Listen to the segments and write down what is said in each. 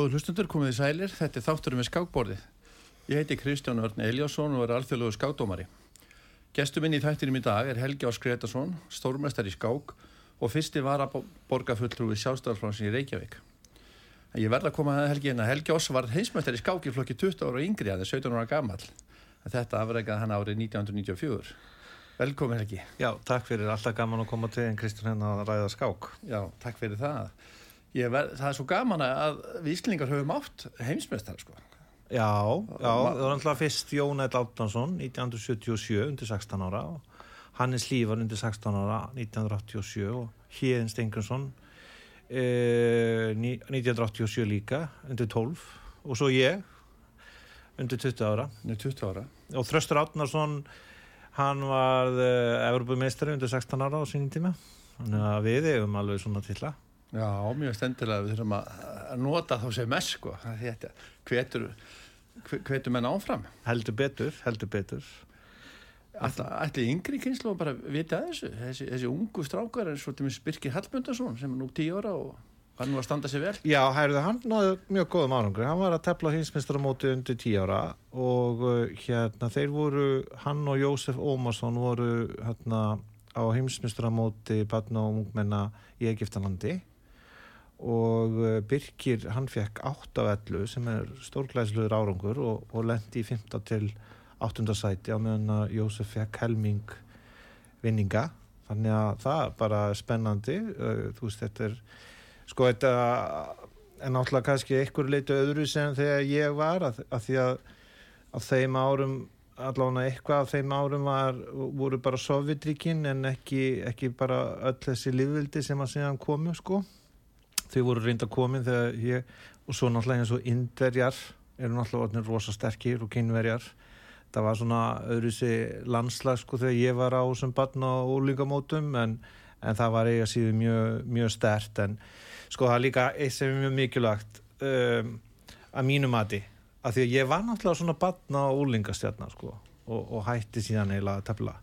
Góður hlustundur komið í sælir, þetta er þátturum við skákborðið. Ég heiti Kristján Örn Eliasson og er alþjóðlegu skákdómari. Gestur minn í þættinum í dag er Helgi Ás Gretarsson, stórmestar í skák og fyrsti var að borga fulltrúi sjálfstæðarflánsin í Reykjavík. Ég verða að koma að Helgi hérna. Helgi Ás var heimsmestar í skák í flokki 20 ára yngri að það er 17 ára gammal. Þetta afregaði hann árið 1994. Velkomin Helgi. Já, takk fyrir. Alltaf gaman að koma til en Kristján hérna að ræða skák. Já, takk fyrir það. Ver, það er svo gaman að við Íslingar höfum átt heimsmeistar sko. Já, já, það var alltaf fyrst Jón Edd Aldansson 1977 undir 16 ára og Hannes Lífar undir 16 ára 1987 og Híðin Stengursson eh, 1987 líka undir 12 og svo ég undir 20 ára, 20 ára. og Þröstur Átnarsson hann var eh, Evropameistari undir 16 ára á sínum tíma við hefum alveg svona til að Já, mjög stendilega við þurfum að nota þá sem mest sko. Þetta, hvetur, hvetur menn áfram? Heldur betur, heldur betur. Ætli yngri kynslu bara vita þessu? Þessi, þessi ungu strákar er svo til mér Birkir Hallmundarsson sem er nú tíu ára og hann var að standa sér vel. Já, hægðu, hann náðu mjög góðum árangur hann var að tefla hinsmestaramóti undir tíu ára og uh, hérna þeir voru, hann og Jósef Ómarsson voru hérna á heimsmyndsturamóti barna og ungmenna í Egiptalandi og uh, Birkir hann fekk 8 af 11 sem er stórglæsluður árangur og, og lendi í 15 til 8. sæti á meðan að Jósef fekk helming vinninga þannig að það er bara spennandi uh, þú veist þetta er sko þetta er náttúrulega kannski einhver leitu öðru sem þegar ég var að, að því að á þeim árum allavega eitthvað af þeim árum var, voru bara Sovjetríkin en ekki, ekki bara öll þessi livvildi sem að segja komu sko þau voru reynda komin þegar ég og svo náttúrulega eins og indverjar eru náttúrulega rosa sterkir og kynverjar það var svona öðru sér landslag sko þegar ég var á sem barn á úlingamótum en, en það var eiga síðu mjög, mjög stert en sko það er líka eitt sem er mjög mikilvægt um, að mínu mati að því að ég var náttúrulega svona barn á úlingastjarnar sko og, og hætti síðan eiginlega að tefla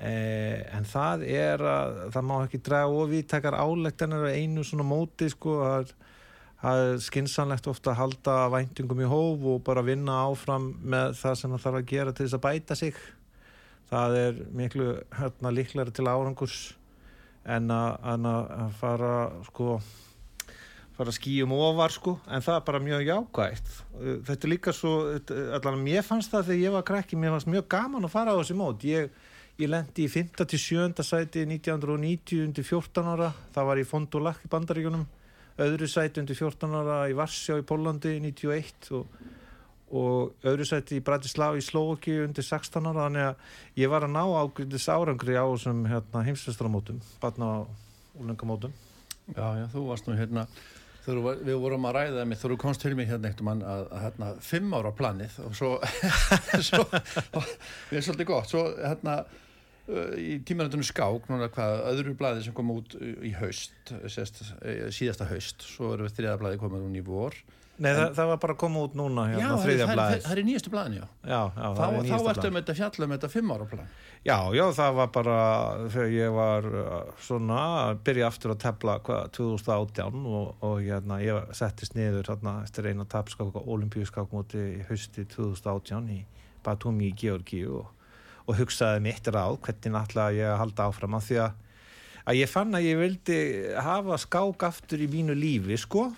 en það er að það má ekki draga ofítakar álegtanir einu svona móti sko að það er skinsanlegt ofta að halda væntingum í hóf og bara vinna áfram með það sem það þarf að gera til þess að bæta sig. Það er miklu hérna líklæri til árangurs en að, að fara sko fara skýjum ofar sko en það er bara mjög jákvægt þetta er líka svo, allavega mér fannst það þegar ég var krekki, mér fannst mjög gaman að fara á þessi mót. Ég, ég lendi í 5. til 7. sæti 1990 undir 14 ára það var í Fondulak í Bandaríkunum öðru sæti undir 14 ára í Varsjá í Pólandi 91 og, og öðru sæti í Bratislava í Slovaki undir 16 ára þannig að ég var að ná ágriðis árangri á þessum hérna, heimsvestramótum barna og úlengamótum Já, já, þú varst nú hérna Var, við vorum að ræða með þú komst til mig hérna eitt mann að, að hérna fimm ára planið og svo, svo við erum svolítið gott svo hérna í tímanöndunum skák núna hvað öðru blæði sem kom út í haust sérst, síðasta haust svo eru við þriða blæði komið núna í vor. Nei en, það, það var bara að koma út núna hérna, Já, það, það, það er í nýjastu blæðin já. Já, já Þá, þá ertu með þetta fjallum þetta fimm ára blæð Já, já, það var bara þegar ég var svona að byrja aftur að tefla hvað 2018 og, og hérna, ég settist niður hérna, eftir eina tapskák og olimpíuskákmóti í hausti 2018 í Batumi í Georgi og og hugsaði mitt ráð hvernig náttúrulega ég að halda áfram að því að, að ég fann að ég vildi hafa skák aftur í mínu lífi sko.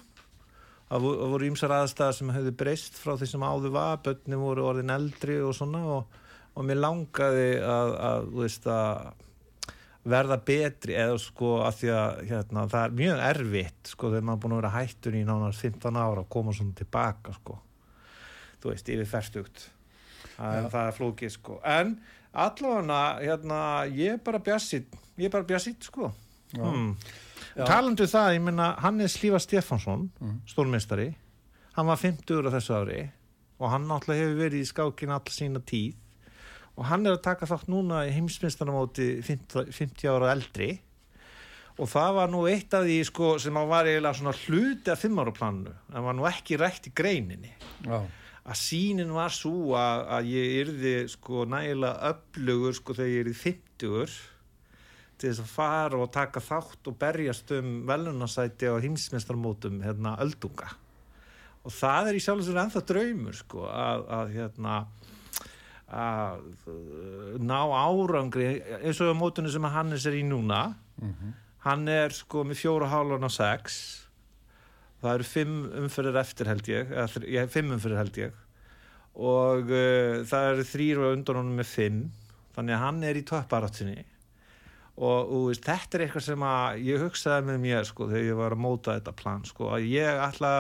Það voru ymsar aðstæðar sem hefði breyst frá því sem áður var börnum voru orðin eldri og svona og, og mér langaði að, að, veist, að verða betri eða sko að því að hérna, það er mjög erfitt sko þegar maður er búin að vera hættur í nánar 15 ára og koma svona tilbaka sko. Þú veist, yfir færstugt það, það er flókið sko. En allavega hérna ég er bara bjassitt ég er bara bjassitt sko. Hmm. talandu það, ég menna Hannes Lífa Stefansson mm. stórmestari hann var 50 á þessu ári og hann náttúrulega hefur verið í skákin all sína tíð og hann er að taka þátt núna í heimsmyndstarnamóti 50, 50 ára eldri. Og það var nú eitt af því sko, sem var eiginlega svona hluti af 5 ára planu en var nú ekki rætt í greininni. Já að sínin var svo að, að ég yrði sko nægilega öflugur sko þegar ég yrði 50 til þess að fara og taka þátt og berjast um velunarsæti á hinsmestarmótum hérna öldunga. Og það er í sjálf og sér ennþá draumur sko að, að hérna að uh, ná árangri eins og á mótunni sem Hannes er í núna. Hann er sko með fjóra hálun og sex það eru fimm umfyrir eftir held ég eða, ég, fimm umfyrir held ég. Og uh, það eru þrýr og undan honum með fimm. Þannig að hann er í topparáttinni og, og þetta er eitthvað sem að ég hugsaði með mér sko þegar ég var að móta þetta plan sko að ég ætla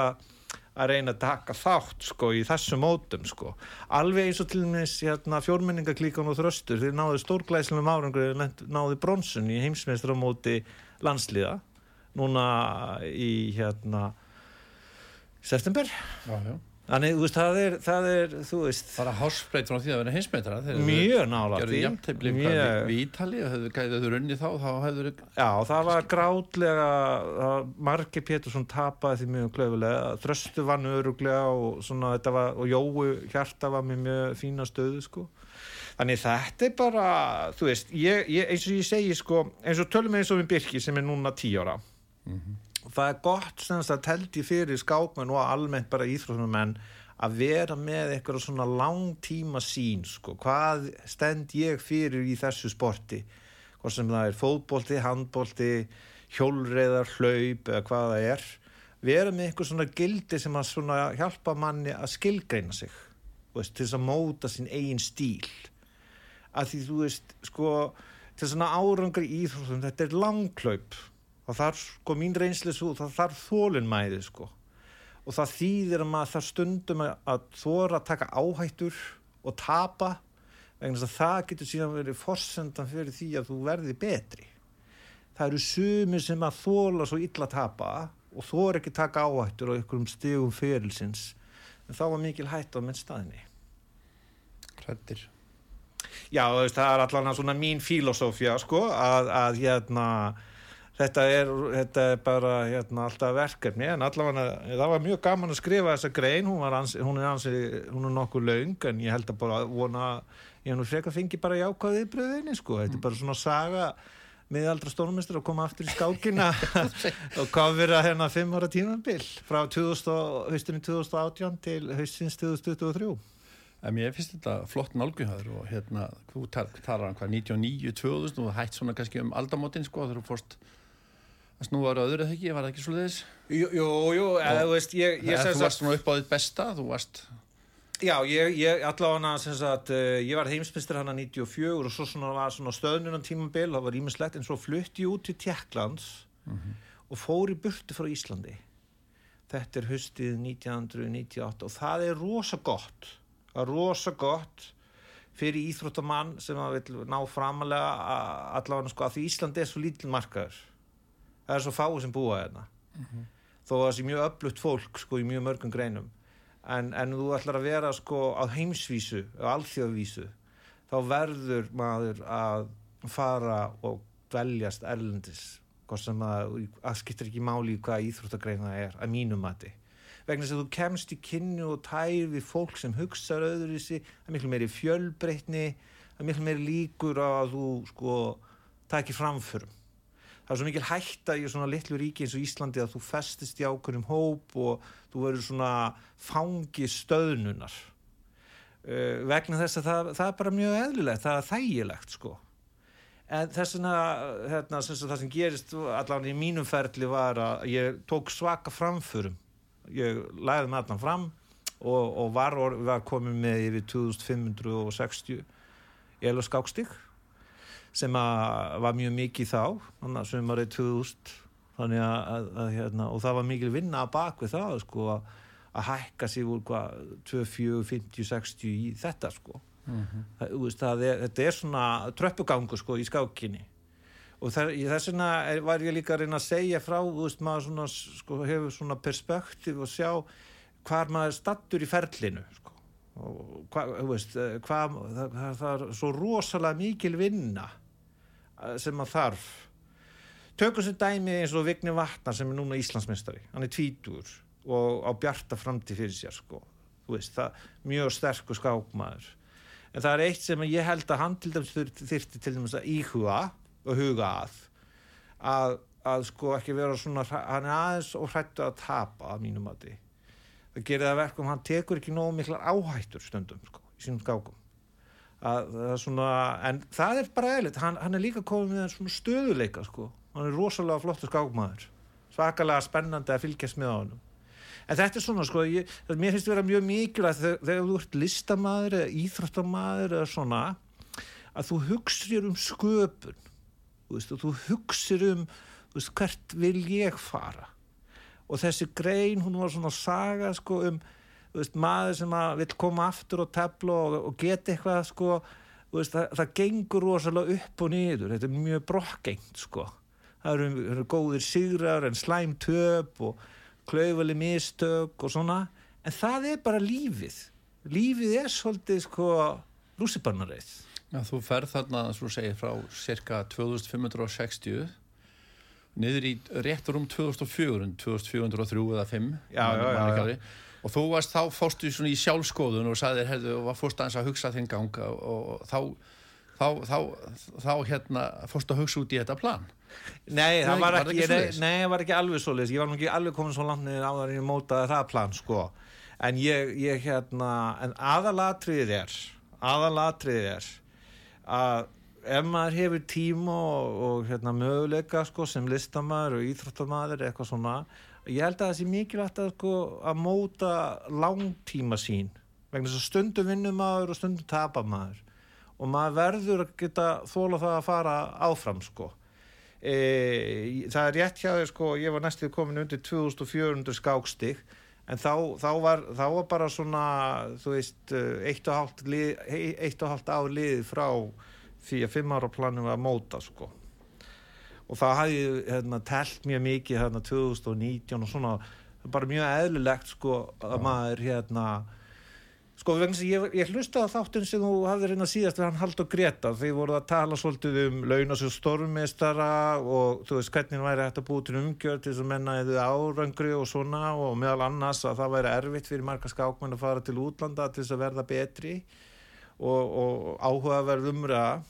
að reyna að taka þátt sko í þessu mótum sko. Alveg eins og til dæmis hérna, fjórmenningaklíkan og þröstur þeir náðu stórglæslega árangur náðu bronsun í heimsmeistramóti landslíða núna í hérna september þannig þú veist það er, það er þú veist Bara hásbreyt frá því að vera heimsmeitra. mjög nála Gerðu jafntefli Mjög- við Ítali og hefðu runni þá, þá hefðu Já, það var grátlega að Marki Pétursson tapaði því mjög klöfulega, Þröstu vann öruglega og svona þetta var, og Jói Hjarta var með mjög fína stöðu sko. Þannig þetta er bara, þú veist, ég, ég, eins og ég segi sko, eins og tölum eins og við Birki sem er núna tí ára. Það er gott sem að teldi fyrir skákmenn og almennt bara íþróttumenn að vera með eitthvað svona langtíma sín sko, hvað stend ég fyrir í þessu sporti? Hvort sem það er fótbolti, handbolti hjólreiðar, hlaup eða hvað það er. Vera með eitthvað svona gildi sem að svona hjálpa manni að skilgreina sig veist, til þess að móta sín eigin stíl. Að því þú veist sko, til svona árangur í íþróttum þetta er langklaup það þarf sko mín reynsli svo það þarf þólinmæði sko. Og það þýðir að maður þarf stundum að, að þóra að taka áhættur og tapa vegna þess að það getur síðan verið forsendan fyrir því að þú verði betri. Það eru sumir sem að þóla svo illa að tapa og þóra ekki taka áhættur á einhverjum stigum ferilsins. En þá var mikil hætt á minn staðinni hrættir. Já, það er allan svona mín filosófía, sko, að, að hérna, þetta er, þetta er bara hérna, alltaf verkefni, en allavega, það var mjög gaman að skrifa þessa grein, hún, ansi, hún er ansi, hún er nokkuð löng, en ég held að bara vona, ég nú frekar fengið bara jákvæðið bröðinni, sko, þetta er bara svona saga miðaldra stórmestur að koma aftur í skákina og kofira hérna fimm ára tímabil frá 2000, og- haustinni 2018 til haustins 2023. En mér finnst þetta flott nálguhæður og hérna, þú talar hann hvað, 99, 2000 og hætt svona kannski um aldamótin sko, þegar þú fórst að snúa ára öðru eða ekki, var það ekki svo leiðis? Jú, jú, jú eða, þú veist, ég, ég þú varst svona upp á þitt besta, þú varst, Já, ég, ég allavega sem sagt, uh, ég var heimsmyndstur hana 94 og svo svona var svona stöðnunan tímabil, það var ímislegt, en svo flutti ég út til Tjekklands og fór í burtu frá Íslandi. Þetta er hustið 1998 og það er rosa gott, það er rosa gott fyrir íþróttamann sem að vil ná framalega allavega sko að því Íslandi er svo lítil markaður. Það er svo fáið sem búa hérna. Þó að það sé mjög öflutt fólk sko í mjög mörgum greinum. En, en þú ætlar að vera sko á heimsvísu, á alþjóðvísu þá verður maður að fara og dveljast erlendis að, að skiptir ekki máli í hvað íþróttagreina það er, að mínum mati. Vegna þess að þú kemst í kynnu og tær við fólk sem hugsaður öðru í sig það er miklu meiri fjölbreytni það er miklu meiri líkur að þú sko taki framförum það er svo mikil hætta í svona litlu ríki eins og Íslandi að þú festist í ákveðnum hóp og þú verður svona fangi stöðnunar. Uh, vegna þess að það, það er bara mjög eðlilegt, það er þægilegt sko. En þess vegna hérna, það sem gerist allan í mínum ferli var að ég tók svaka framförum. Ég læði með allan fram og, og var, var komin með yfir 2560 elu skákstík sem var mjög mikið þá þannig að sumarið 2000 þannig að, að, að hérna, og það var mikil vinna að bak við það sko að, hækka sig úr hvað 2, 4, 50, 60 í þetta sko. Það, þú veist, það er, þetta er svona tröppugangu sko í skákinni. Og í þess vegna var ég líka að reyna að segja frá, þú veist, maður svona, sko, hefur svona perspektíf og sjá hvar maður stattur í ferlinu sko. og hvað, þú veist, eh, hvað, það, það, það er svo rosalega mikil vinna sem maður þarf. Tökum sem dæmi eins og Vigni Vatnar sem er núna Íslandsmeistari, hann er tvítur og á bjarta framtíð fyrir sér sko, veist, það mjög sterkur skákmaður. En það er eitt sem ég held að hann til dæmis þurfti, til dæmis að íhuga og huga að að, að sko ekki vera svona hann er aðeins og hrættu að tapa að mínum mati. Það gerir það verkum hann tekur ekki nógu miklar áhættur stundum sko, í sínum skákum að, það svona, en það er bara eðlitt hann, hann er líka komið með svona stöðuleika sko. hann er rosalega flottur skákmaður. Svakalega spennandi að fylgjast með á hann en þetta er svona sko ég, mér finnst þetta vera mjög mikilvægt þegar, þegar þú ert listamaður eða íþróttamaður eða svona að þú hugsir um sköpun. Þú, veist, þú hugsir um veist, hvert vil ég fara? Og þessi grein hún var svona saga sko um veist, maður sem vil koma aftur og tefla og, og geta eitthvað sko veist, það, það gengur rosalega upp og niður. Þetta er mjög brokkgengt sko. Það eru, eru góðir sigrar en slæm töp og klauvali mistök og svona. En það er bara lífið. Lífið er svolítið sko rússipannareið Já, þú ferð þarna, svo segir, frá cirka 2560 niður í rétt rúm 2004 2403 eða 5 já, já, já, og þú varst þá fórstu í sjálfskoðun og sagðir, herðu, og var fórst aðeins að hugsa þinn ganga og þá þá, þá, þá hérna fórstu að hugsa út í þetta plan? Nei, það var ekki, var ekki, nei, var ekki alveg svo leiðis, ég var nú ekki alveg komin svo langt niður á það en ég mótaði það plan sko. En ég, ég hérna en aðalatriðið er aðalatriðið er að ef maður hefur tíma og, og hérna, möguleika sko, sem listamæður og íþróttamæður eitthvað svona, ég held að það sé mikilvægt að, sko, að móta langtíma sín vegna þess að stundum vinnumæður og stundum tapamæður og maður verður að geta þóla það að fara áfram sko. E, það er rétt hjá þér sko ég var næstuð komin undir 2400 skákstig. En þá, þá, var, þá var bara svona þú veist eitt og hálft, ár lið frá því að fimm ára planum að móta sko og það hafði hérna, telt mjög mikið hérna 2019 og svona. Bara mjög eðlilegt sko að ja. maður hérna sko ég, ég hlusta á þáttun sem þú hafði reyna síðast við hann Haldur Greta þeir voru að tala svolítið um launasjóð stormistara og þú veist hvernig væri að búið til umgjörð til þess að menna eða árangri og svona. Og meðal annars að það væri erfitt fyrir marga skákmenn að fara til útlanda til þess að verða betri og, og áhugaverð umræða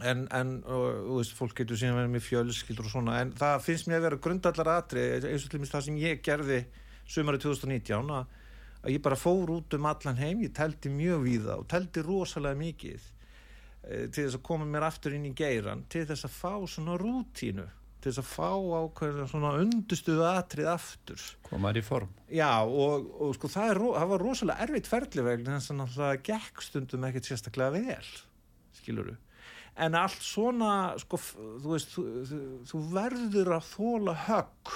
en, en og, veist, fólk getur síðan verið með fjölskyldur og svona en það finnst mér að vera grundallar atri eins og til minnst það sem ég gerði sumari 2019 að, að ég bara fór út um allan heim, ég teldi mjög víða og teldi rosalega mikið e, til þess að koma mér aftur inn í geiran til þess að fá svona rútínu til þess að fá ákveðin svona undustuðu atrið aftur. Komaður í form. Já og, og sko það, er, það var rosalega erfitt ferli vegna þess að það gekk stundum ekkert sérstaklega vel skiluru en allt svona sko, þú veist þú, þú, verður að þóla högg.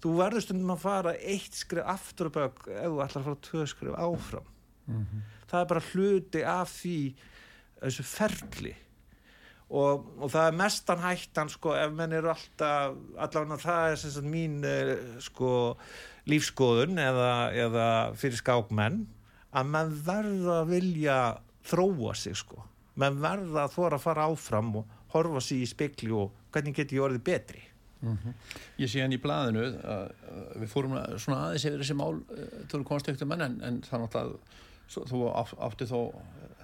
Þú verður stundum að fara eitt skrif aftur upp ef þú ætlar að fara tvö skrif áfram. Mm -hmm. það er bara hluti af því þessu ferli. Og, og það er mestan hættan sko ef menn eru alltaf allavega það er sem sagt mín eh, sko lífskoðun eða, eða fyrir skákmenn að mann verður að vilja þróa sig sko menn verða að þóra að fara áfram og horfa sér í spekli og hvernig getur ég orðið betri? Mm -hmm. Ég sé hann í blæðinu að við fórum svona aðeins yfir þessi mál eh, þú eru konstöktum menn en, en þannig að þú átti þó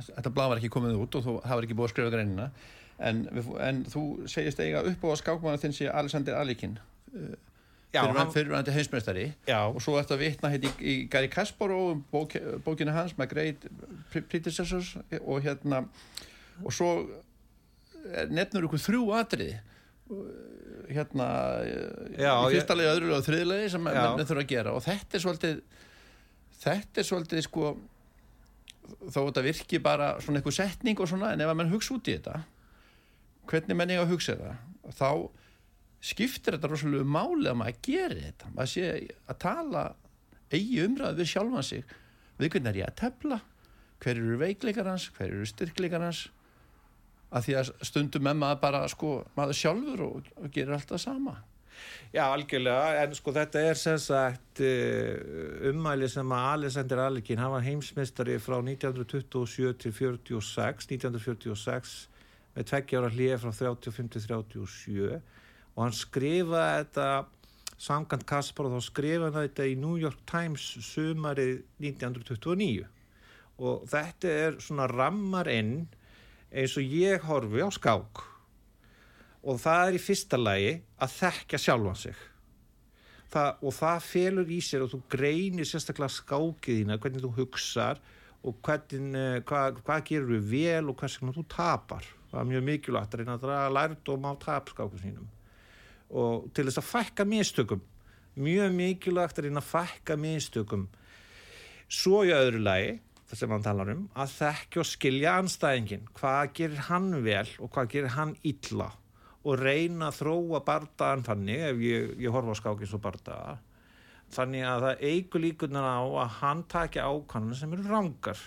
þetta blæð var ekki komið út og þú hafði ekki búið að skrifa greinina. En, en þú segist eiga upp á skákmánu þinn sé Alexander Alikin fyrirvændi heimsmeistari. Og svo eftir að vitna hérna í, í Gary Kasparov bók, bókinu hans My Great Predecessors og hérna og svo nefnur ykkur þrjú atrið hérna já, í fyrsta legi, öðru og þriðlegi sem menn þurfa að gera. Og þetta er svolítið þetta er svolítið sko þó að þetta virki bara svona eitthvað setning og svona en ef að mann hugsa út í þetta hvernig menn ég að hugsa þetta þá skiptir þetta rosalega máli að maður gerir þetta. Maður sé að tala eigi umræðu við sjálfan sig. Við hvernig er ég að tefla? Hver eru veikleikar hans, hver eru styrkleikar hans? Að því að stundum með maður bara sko maður sjálfur og, og gerir alltaf sama. Já, algjörlega, en sko þetta er sem sagt eh, ummæli sem að Alexander Alekín, hann var heimsmystari frá 1927 til 46 1946 með tveggjára hlið frá 35 til 37 og hann skrifaði þetta samkant Kaspar og þá skrifaði þetta í New York Times sumarið 1929 og þetta er svona rammar inn eins og ég horfi á skák. Og það er í fyrsta lagi að þekka sjálfan sig. Það, og það felur í sér og þú greinir sérstaklega skákið þína hvernig þú hugsar og hvernig, eh, hvað, hvað gerur við vel og hvers vegna þú tapar. Það er mjög mikilvægt að reyna að draga lærdóm á tapskáku sínum og til þess að fækka mistökum. Mjög mikilvægt að reyna að fækka mistökum. Svo í öðru lagi það sem hann talar um að þekkja og skilja anstæðingin hvað gerir hann vel og hvað gerir hann illa? Og reyna að þróa bardaðan þannig ef ég, ég horfa á skákins og bardaða þannig að það eigur líkunar á að hann takja ákvæmuna sem eru rangar.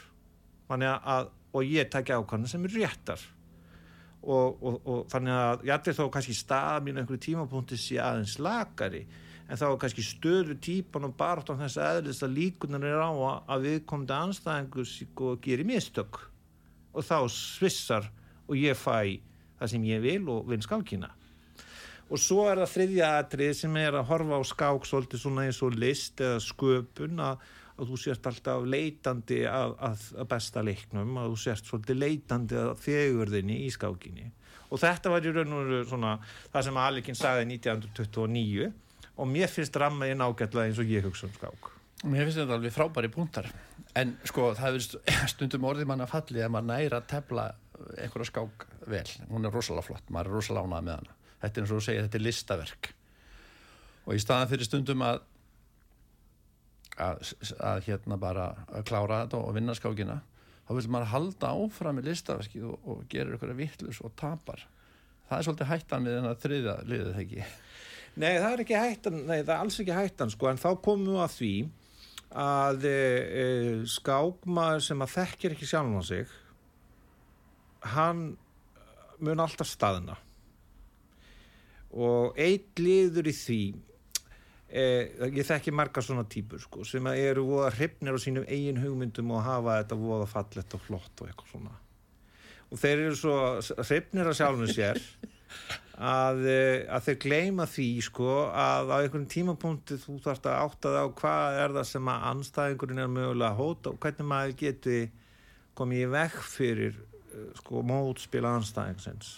Að, og ég takja ákvæmuna sem eru réttar og, og, og þannig að ég ætlir þó kannski stað mín einhverju tímapunkti sé aðeins lagari en þá kannski stöðu típan og bara á þess aðeins að líkunar er á að við komum til anstæðingus og gerir mistök og þá svissar og ég fæ það sem ég vil og vinn skákina. Og svo er það þriðja atrið sem er að horfa á skák svolítið svona eins og list eða sköpun að, að þú sért alltaf leitandi að, að, að besta leiknum að þú sért svolítið leitandi að fegurðinni í skákinni. Og þetta var í raun og raun svona það sem Alikinn sagði 1929 og mér finnst rammaðinn ágætlega eins og ég hugsa um skák. Mér finnst þetta alveg frábæri punktar. En sko það er stundum orðið manna fallið að maður næra að tefla einhverja skák vel. Hún er rosalega flott, maður er rosalega ánað með hana. Þetta er eins og þú segir, þetta er listaverk. Og í staðan fyrir stundum að að, að hérna bara að klára þetta og vinna skákina þá vil maður halda áfram í listaverkið og, og gera ykkur að vittlus og tapar. Það er svolítið hættan með þennan þriða liðið þegar ekki? Nei, það er ekki hættan, nei, það er alls ekki hættan sko, en þá komum við að því að e, e, skákmaður sem að þekkir ekki sjálf á sig hann mun alltaf staðina og eitt liður í því eh, ég þekki marga svona típur sko, sem eru voða hrifnir á sínum eigin hugmyndum og hafa þetta voða fallet og flott og eitthvað svona. Og þeir eru svo hrifnir á sjálfum sér að, að þeir gleima því sko að á einhvern tímapunkti þú þarfst að átta það á hvað er það sem að anstæðingurinn er mögulega að hóta og hvernig maður geti komið í vekk fyrir sko mótspila anstæðingsins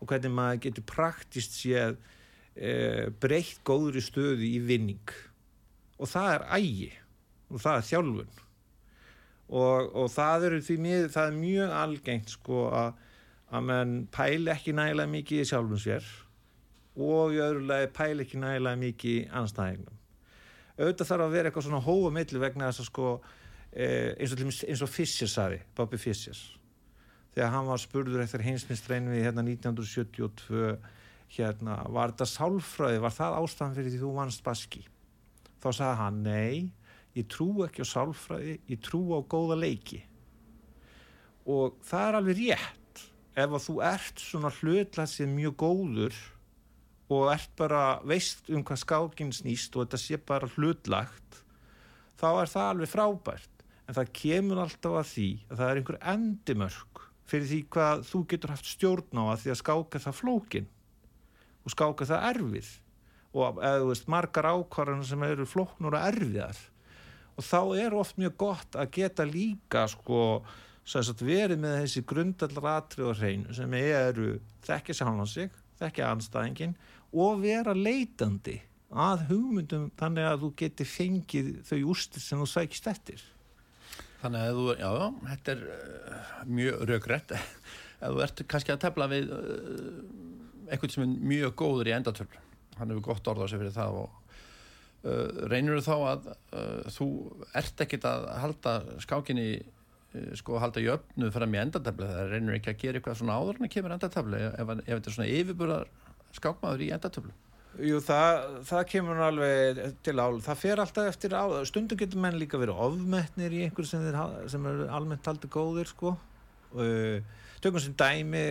og hvernig maður getur praktist séð e, breytt góður í stöðu í vinning. Og það er ægi og það er þjálfun. Og, og það, mjög, það er mjög algengt sko að mann pæli ekki nægilega mikið í sjálfum sér og í öðru lagi pæli ekki nægilega mikið í anstæðingum auðvitað þarf að vera eitthvað svona hóa milli vegna þess að sko eh, eins og, og Fischer saði, Bobby Fischer. Þegar hann var spurður eftir heimsmyndsrein við hérna 1972 hérna, var þetta sálfröði var það ástæðan fyrir því þú vannst baski? Þá sagði hann, nei ég trú ekki á sálfröði ég trú á góða leiki. Og það er alveg rétt ef að þú ert svona hlutlasið mjög góður og ert bara veist um hvað skákinn snýst og þetta sé bara hlutlagt þá er það alveg frábært. En það kemur alltaf að því að það er einhver endimörk fyrir því hvað þú getur haft stjórn á að því að skáka það flókin og skáka það erfið. Og eða veist margar ákvarðan sem eru flóknur og erfiðar. Og þá er oft mjög gott að geta líka sko sagt, verið með þessi grundallar atrið og hreinu sem eru þekkja sjálfan sig, þekkja anstæðingin og vera leitandi að hugmyndum þannig að þú geti fengið þau úrstir sem þú sækist eftir. Þannig að þú, já, þetta er uh, mjög raugrætt ef þú ert kannski að tefla við uh, eitthvað sem er mjög góður í endatöfl hann hefur gott orð á sig fyrir það og uh, reynir þú þá að þú ert ekkit að halda skákinni sko að halda jöfnu fram í endatöfli það reynir ekki að gera eitthvað svona áður en að kemur endatöfli ef, ef þetta er svona yfirburðar skákmaður í endatöflu Jú, það, það kemur alveg til ál. Það fer alltaf eftir á. Stundum getur menn líka verið ofmettnir í einhverju sem, sem er almennt aldrei góðir, sko. Uh, tökum sem dæmi,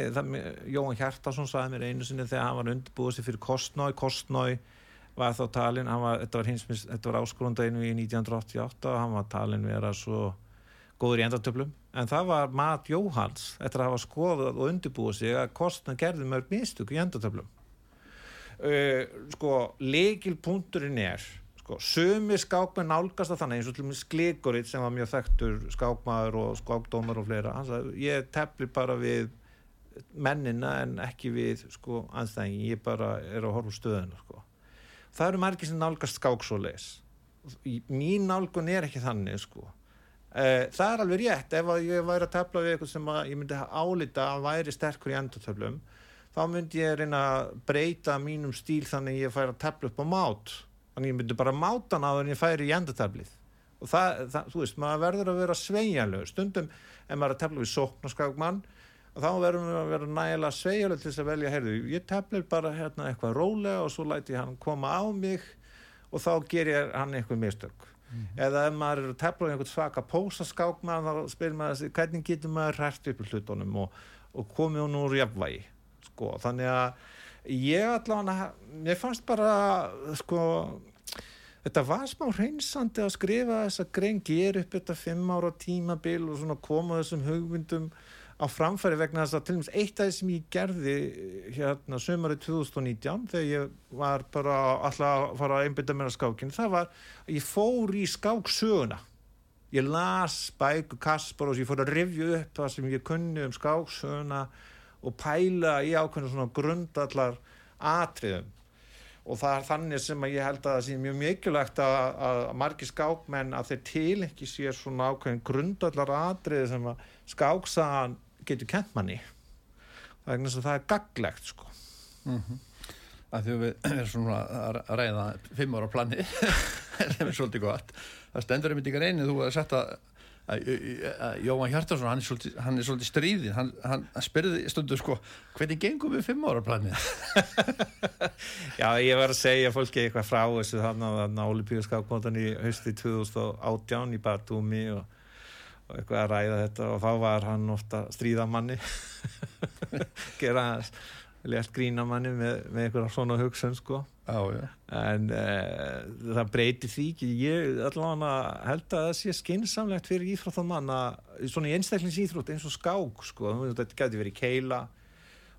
Jóhann Hjartarsson saði mér einu sinni þegar hann var undirbúið sér fyrir Kostnói. Kostnói var þá talin, var, þetta var, var áskrundaðinu í 1988 og hann var talin vera svo góður í endartöflum. En það var Mat Jóhanns, eftir að hafa skoðað og undirbúið sig að Kostnói gerði mörg mistök í endartöflum uh, sko, leikilpunkturinn er sko, sömi skákmenn nálgast að þannig eins og til og með Skligorið sem var mjög þekktur skákmaður og skákdómar og fleira. Hann sagði, ég tefli bara við mennina en ekki við sko anstæðingin, ég bara er að horfa stöðuna sko. Það eru margir sem nálgast skák svo leis mín nálgun er ekki þannig sko. Uh, það er alveg rétt, ef ég væri að tefla við eitthvað sem ég myndi álita að væri sterkur í endatöflum þá myndi ég reyna að breyta mínum stíl þannig ég færi að tefla upp á mát þannig ég myndi bara máta ná en ég færi í endatöflið og það, það, þú veist, maður verður að vera sveigjanlegu stundum ef maður er að tefla við sóknarskagmann og þá verður maður að vera nægilega sveigjanlegu til þess að velja, heyrðu, ég teflir bara hérna eitthvað rólega og svo læti hann koma á mig og þá ger ég hann eitthvað mistök mm. eða ef maður er að tefla einhvern svaka pósaskákmann þá spyrir maður sig hvernig getur maður hrært upp í hlutunum og, og komið hún úr jafnvægi sko. þannig að ég allavega mér fannst bara sko þetta var smá hreinsandi að skrifa þess að grein ger upp þetta fimm ára tímabil og svona koma þessum hugmyndum á framfæri vegna þess að til og meins eitt af því sem ég gerði hérna sömari 2019 þegar ég var bara alltaf að fara að einbita mér á skákinu það var að ég fór í skáksöguna. Ég las Kaspar og ég fór að rivju upp það sem ég kunni um skáksöguna og pæla í ákveðinu svona grundallar atriðum. Og það er þannig sem að ég held að það sé mjög mikilvægt að, að margir skákmenn að þeir til ekki sér svona ákveðin grundallar atrið sem að skáksaðan getur kent manni það er, það er gaglegt sko. Mm -hmm. að því við erum svona að ræða fimm ára plani það er svolítið gott. Það stendur einmitt ykkar einu þú að setja Jóhann Hjartarsson hann er svolítið, hann er svolítið stríðið hann, hann spyrði stundu sko hvernig gengum við fimm ára planið? Já ég var að segja fólki eitthvað frá þessu þannig að Olipíuskapmótan í hösti 2018 í Batumi og og eitthvað að ræða þetta og þá var hann ofta stríðamanni gera létt grínamanni með, með eitthvað svona hugsun sko á, en uh, það breyti því ekki. Ég allavega held að það sé skinsamlegt fyrir íþróttamann að svona í einstakleins íþrótt eins og skák sko. Þetta getur verið keila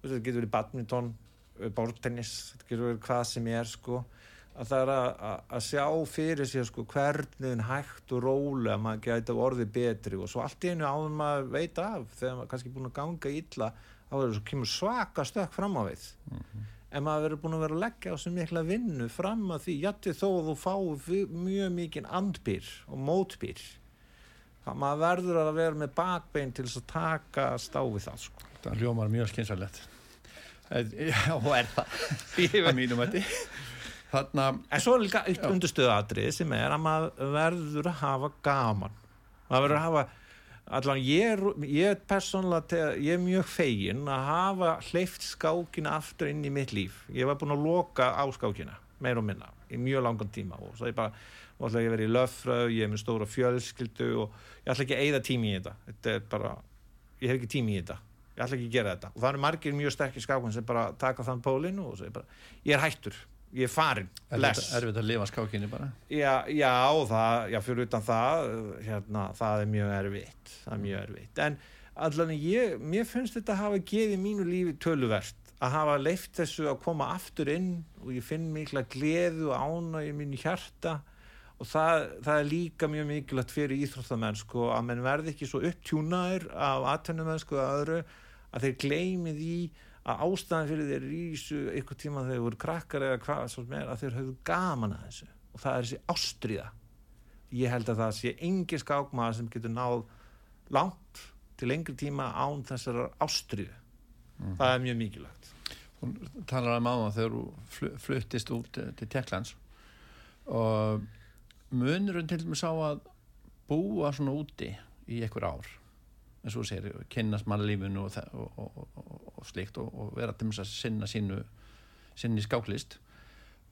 þetta getur verið badminton bórtennis, þetta getur verið hvað sem er sko. Að það er að, að sjá fyrir sér sko hvernig hægt og rólega maður gæti orðið betri. Og svo allt í einu áður maður veit af þegar maður kannski búin að ganga illa þá er svo svaka stökk fram á við. Mm -hmm. En maður verður búin að vera að leggja á sem mikla vinnu fram að því jætti þó að þú fái mjög mikið andbyr og mótbyr það maður verður að vera með bakbein til þess að taka stáfið það sko. það hljómar mjög skynsalett og er það? Að mínum Þarna... En svo er líka eitt undurstöðatrið sem er að maður verður að hafa gaman. Maður verður að hafa allan ég, ég persónulega ég er mjög fegin að hafa hleyft skákina aftur inn í mitt líf. Ég var búin að loka á skákina meir og minna í mjög langan tíma og svo ég bara og ætla ekki að vera í löffröð, ég er með stóra fjölskyldu og ég ætla ekki að eigða tími í þetta. Þetta er bara, ég hef ekki tími í þetta. Ég ætla ekki að gera þetta. Og það eru margir mjög sterkir skákun sem bara taka þann pólinu og bara, ég er hættur ég er farin, bless. Er þetta að lifa skákinni bara? Já, já, það, já fyrir utan það hérna, það er mjög erfitt. Það er mjög erfitt, en allan ég mér finnst þetta að hafa gefið mínu lífi töluvert, að hafa leift þessu að koma aftur inn og ég finn mikla gleðu og ána í mínu hjarta. Og það, það er líka mjög mikilvægt fyrir íþróttamenn sko, að menn verði ekki svo upptjúnaður af aðtönnum sko, að, að þeir gleymið í að ástæðan fyrir þeir rísu ykkur tíma þegar þeir voru krakkar eða hvað svo sem er að þeir höfðu gaman að þessu. Og það er þessi ástriða ég held að það sé engin skákmaður sem getur náð langt til lengri tíma án þessar ástriðu mm. það er mjög mikilvægt. Hún talar um áðan þegar þú fluttist út til Tjekklands og munurinn til dæmis á að búa svona úti í einhver ár eins og þú segir, kynast mannlífinu og, og, og, og slikt og vera til að sinna sínu sinni skáklist.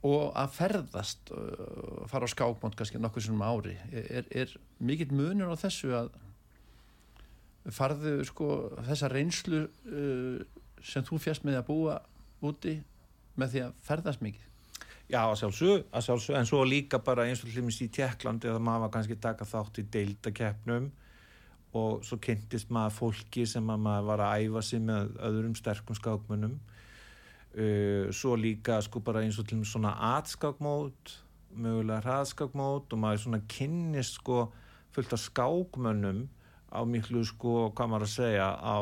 Og að ferðast uh, fara á skákmónt kannski nokkuð sem ári er, er mikill munur á þessu að farðu sko þessa reynslu sem þú fjast með að búa úti með því að ferðast mikið? Já, að sjálfsög, að sjálfsög, en svo líka bara eins og hlumist í Tjekklandi að maður kannski taka þátt í deildakeppnum og svo kynntist maður fólki sem maður var að æfa sig með öðrum sterkum skákmönnum. Uh, svo líka sko bara eins og til svona atskákmót mögulega hraðskákmót og maður svona kynnist sko fullt af skákmönnum á miklu sko, hvað maður að segja á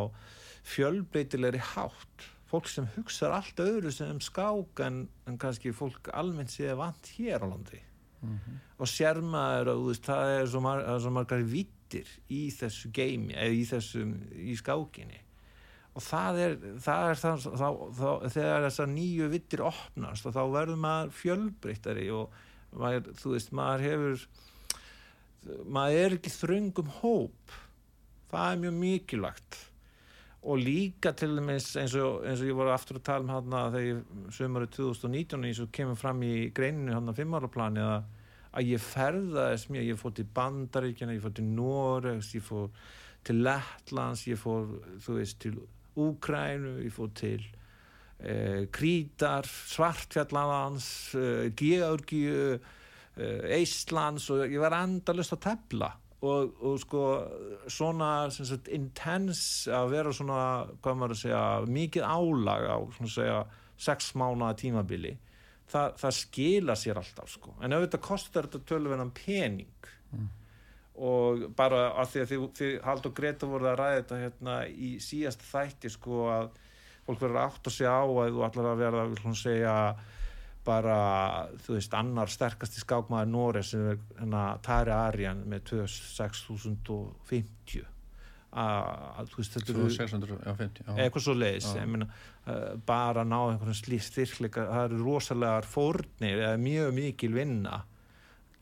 fjölbreytilegri hátt. Fólk sem hugsaður allt öðru sem skák en, en kannski fólk almennt séð vant hér á landi. Og sérmaður og þú veist, það er svo, mar það vittir í þessu geimi eða í þessum, í skákinni. Og það er, það er það, þá, þá, þegar þessar nýju vittir opnast og þá verður maður fjölbreyttari og maður, þú veist, maður hefur maður er ekki þröngum hóp. Það er mjög mikilvægt. Og líka til dæmis eins og, eins og ég voru aftur að tala um hérna þegar ég sömurinn 2019 eins og kemur fram í greininu hérna fimmaraplani að, að ég ferðaðis mjög, ég fór til Bandaríkjana ég fór til Noregs, ég fór til Lettlands, ég fór þú veist, til Úkrænu ég fór til eh, Krítar, Svartfjallands eh, Georgiu eh, Eistlands og ég var endalust að tefla. Og, og sko svona sagt, intense að vera svona hvað maður að segja, mikið álag á svona segja sex mánuða tímabili það, það skila sér alltaf sko. En auðvitað kostar þetta tölverðan pening. Mm. og bara að því að þið, þið hald og Greta voruð að ræða þetta hérna í síðast þætti sko að fólk verður átt að segja á að þú ætlar að verða að segja bara, þú veist, annar sterkasti skákmaður Nóri sem er hérna Tari Arjan með 2650 að, þú veist, þetta eru 650, já. eitthvað svo leiðis, ég meina uh, bara ná einhvern slíkt styrkleika það eru rosalegar fórnir eða mjög mikil vinna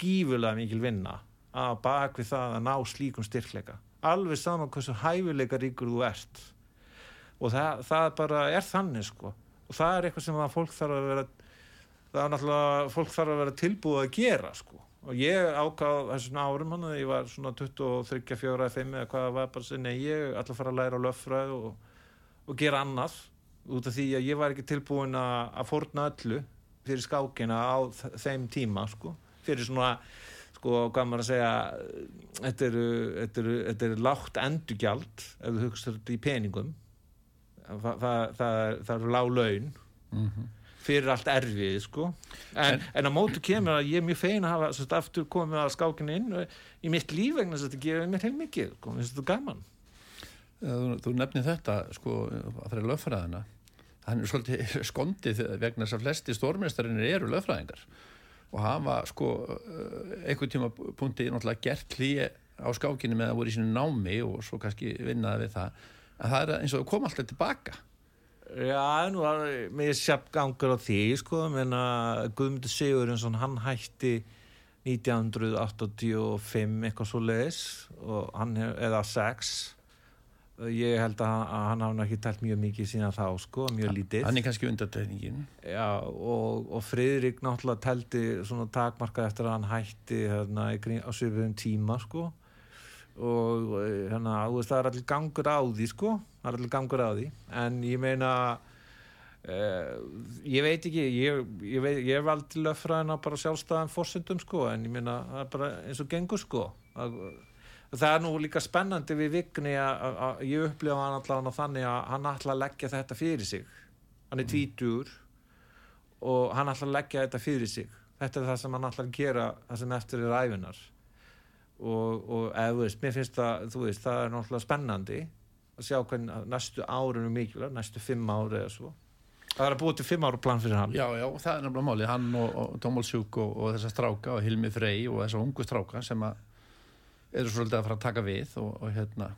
gífulega mikil vinna að bak við það að ná slíkum styrkleika. Alveg saman hversu hæfileika ríkur þú ert. Og það, það bara er þannig sko. Og það er eitthvað sem að fólk þarf að vera það er náttúrulega, fólk þarf að vera tilbúið að gera sko og ég ákvað þessum árum hann að ég var svona 23, 4, 5 eða hvað var bara segja, ég að fara að læra löffræð og, og gera annað út af því að ég var ekki tilbúin að, forna öllu fyrir skákina á þeim tíma sko, fyrir svona sko, hvað maður að segja þetta eru, þetta eru, þetta eru lágt endugjald ef þú hugst þetta í peningum. Það, það, það, það eru lág laun. Mm fyrir allt erfið sko. en, en, en á mótu kemur að ég er mjög fein að hafa sérst, aftur komið að skákinu inn í mitt líf vegna þess að þetta gefur mér heil mikið sko. þetta er gaman Þú, þú nefnir þetta sko að það er löffræðina hann er svolítið skondið vegna þess að flesti stórmestarinnir eru löffræðingar og hafa sko einhvern tíma punktið náttúrulega gert hlýja á skákinu með að voru í sinu námi og svo kannski vinnaði við það. Að það er eins og það kom alltaf tilbaka Já, nú var mér sjapp gangur á því, sko, menna Guðmundur Sigurðinsson, hann hætti 1985 eitthvað svo leiðis eða 6 ég held að hann hafði ekki tælt mjög mikið síðan þá, sko, mjög lítið. Hann er kannski undartækningin Já, og, og Friðrik náttúrulega tælti svona takmarkað eftir að hann hætti hérna, á sögum tíma, sko og hérna, það er allir gangur á því sko, það er allir gangur á því. En ég meina uh, ég veit ekki ég, ég, veit, ég er aldrei löffræðin að bara sjálfstæðan fórsendum sko. En ég meina það er bara eins og gengur sko. Að, það er nú líka spennandi við Vigni að ég upplifa hann allavega þannig að hann ætla að leggja þetta fyrir sig. Hann er mm. tvítur og hann ætla að leggja þetta fyrir sig. Þetta er það sem hann ætla að gera það sem eftir er æfinar og, og eða þú veist, mér finnst það þú veist, það er náttúrulega spennandi að sjá hvernig næstu árinu mikilvæg næstu fimm ári eða svo. Það er að búið til fimm ára plan fyrir hann. Já, já, það er nefnilega máli, hann og, og Dómálsjúk og, og þessa stráka og Hilmi Frey og þessa ungu stráka sem að eru svolítið að fara að taka við og hérna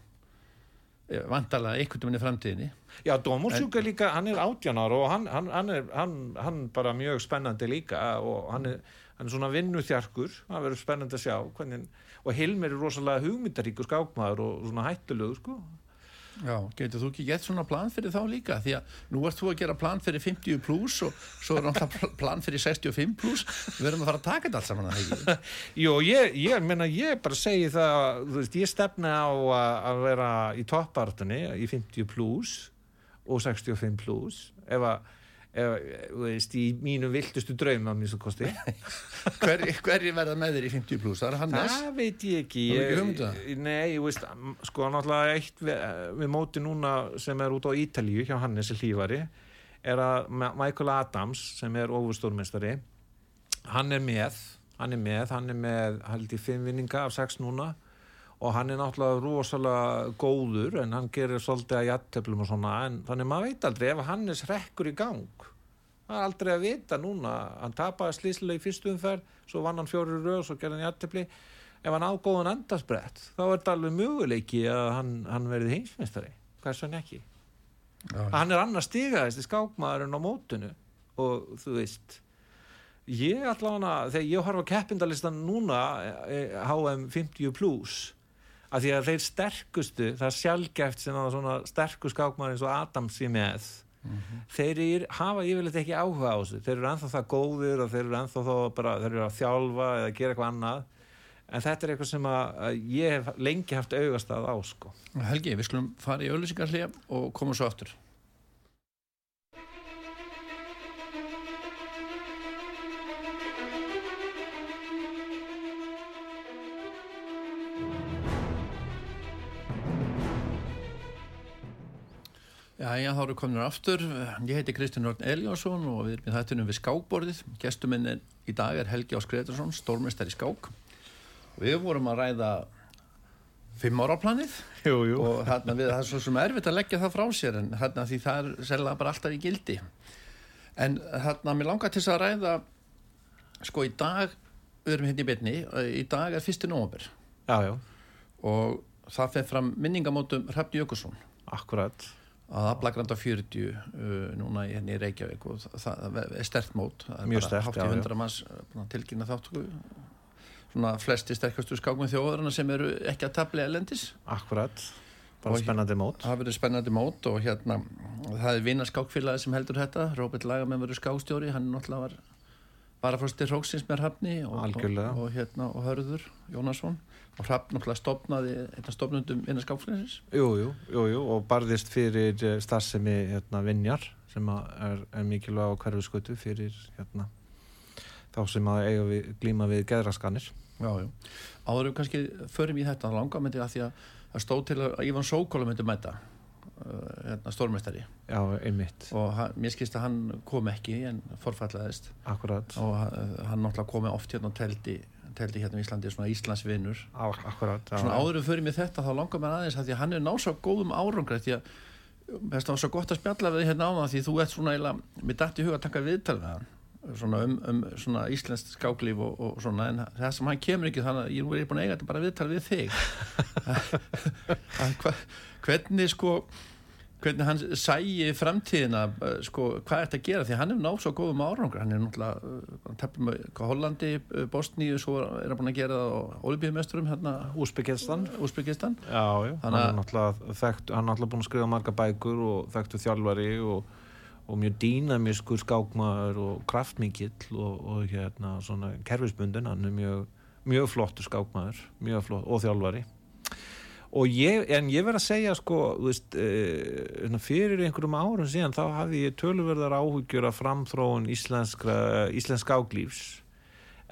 e, vantalega einhvern veginn í framtíðinni. Já, Dómálsjúk er líka, hann er átjanar og hann, hann, hann er hann, hann bara mjög spennandi líka og hann er, er svona vinnuþjarkur. Það verður spennandi að sjá hvernig og Hilmer er rosalega hugmyndaríkur skákmaður og svona hættulegu sko. Já, getur þú ekki gett svona plan fyrir þá líka? Því að nú ert þú að gera plan fyrir 50 pluss og svo er náttúrulega plan fyrir 65 pluss, við verðum að fara að taka þetta allt saman að hegi Jó, ég, ég menna, ég bara segi það þú veist, ég stefna á að vera í toppartunni í 50 pluss og 65 pluss ef að þú veist, í mínu viltustu drauma mér svo kosti hverji hver verða með þér í 50 pluss? Það er Hannes? Það veit ég ekki ég, Nei, ég veist, sko náttúrulega eitt við, við móti núna sem er út á Ítalíu hjá Hannes Lífari er að Michael Adams sem er ofurstórmestari hann er með hann er með, hann er með held í fimm vinninga af sex núna og hann er náttúrulega rosalega góður en hann gerir svolítið að jættöflum og svona en þannig maður veit aldrei ef Hannes rekkur í gang það er aldrei að vita núna. Hann tapaði slíslega í fyrstu umferð svo vann hann fjóri röð og gerði hann jættöfli ef hann ágóðan endarsbrett þá er þetta alveg möguleiki að hann, hann verði heimsmyndstari, er svo ekki? Já, hann er annars stigaðist í skákmaðurinn á mótinu og þú veist ég allavega, þegar ég horfa keppindalistan núna eh, HM 50 plus að því að þeir sterkustu, það er sjálfgeft sem að svona sterku skákmaður eins og Adams í með þeir er, hafa yfirleitt ekki áhuga á þessu. Þeir eru ennþá það góðir og þeir eru ennþá þá bara, þeir eru að þjálfa eða gera eitthvað annað. En þetta er eitthvað sem að, ég hef lengi haft augast að á sko. Helgi, við skulum fara í auðlýsingarhlið og koma svo aftur. Já, já, þá eru komin aftur. Ég heiti Kristján Örn Eliásson og við erum í þættunum við skákborðið. Gestuminn í dag er Helgi Ás Gretarsson, stórmestari í skák. Við vorum að ræða fimm ára planið Jú, jú og hérna við, það er svo sem erfitt að leggja það frá sér en hérna því það er sérlega bara alltaf í gildi en hérna mér langar til þess að ræða sko í dag við erum hérna í byrni, í dag er fyrsti nómabur Já, já, og það fer fram minningamótum Hrafn Jökulsson akkurat að aflagranda 40 uh, núna í, hérna í Reykjavík og það, er stert mót. Það er Mjög bara hátt í já. 100 manns uh, tilkynna þáttöku svona flesti sterkastu skákum þjóðarna sem eru ekki að tabli elendis Akkurat, bara Og- spennandi mót. Það verður spennandi mót og hérna það er vinna skákfélagi sem heldur þetta. Róbert Lagamenn verður skákstjóri. Hann náttúrulega var varafrösti Róksins með Hrafni og, og, og, hérna, og Hörður Jónasson og Hrafn náttúrulega stopnaði einna stopnundum vinna skákfélagsins Jú, jú, jú, jú, og barðist fyrir eh, starfsemi hérna, vinjar sem er, er mikilvæg á hverfi skötu fyrir hérna, þá sem að eiga við, glíma við geðraskanir. Já, já. Áður við kannski förum í þetta langa myndi að því að stóð til að Ívan Sókóla myndi mæta hérna, stórmestari Já, einmitt, og hann, mér skilst að hann kom ekki en forfallaðist. Akkurat, og hann, hann náttúrulega komi oft hérna og teldi, teldi hérna í Íslandi svona Íslandsvinnur svona já. áður við förum í þetta þá langar mér aðeins að því að hann er náð svo góðum árangra því að það var svo gott að spjalla við þig hérna á það því þú ert svona eiginlega, mér dætti huga að taka viðtal við hann svona um, um svona íslenskt skáklíf og, og svona en það sem hann kemur ekki þannig að ég er búin að eiga þetta bara viðtal við þig. Hva, hvernig sko hvernig hann sæi framtíðina eh, sko, hvað er þetta að gera? Því hann er náð svo góðum árangur hann er náttúrulega uh, tefnum með Hollandi, uh, Bosníu svo er hann búin að gera það á Olympiumesturum hérna. Úsbyggistan hann er náttúrulega þekkt, hann er náttúrulega búin að skrifa marga bækur og þekktu þjálfari og, og mjög dýnamískur skákmaður og kraftmikill og, og hérna svona kerfisbundin, hann er mjög, mjög flottur skákmaður, mjög flott og þjálfari. Og ég, en ég verð að segja sko, þú veist, e, fyrir einhverjum árum síðan þá hafði ég töluverðar áhugjur af framþróun íslensk skáklífs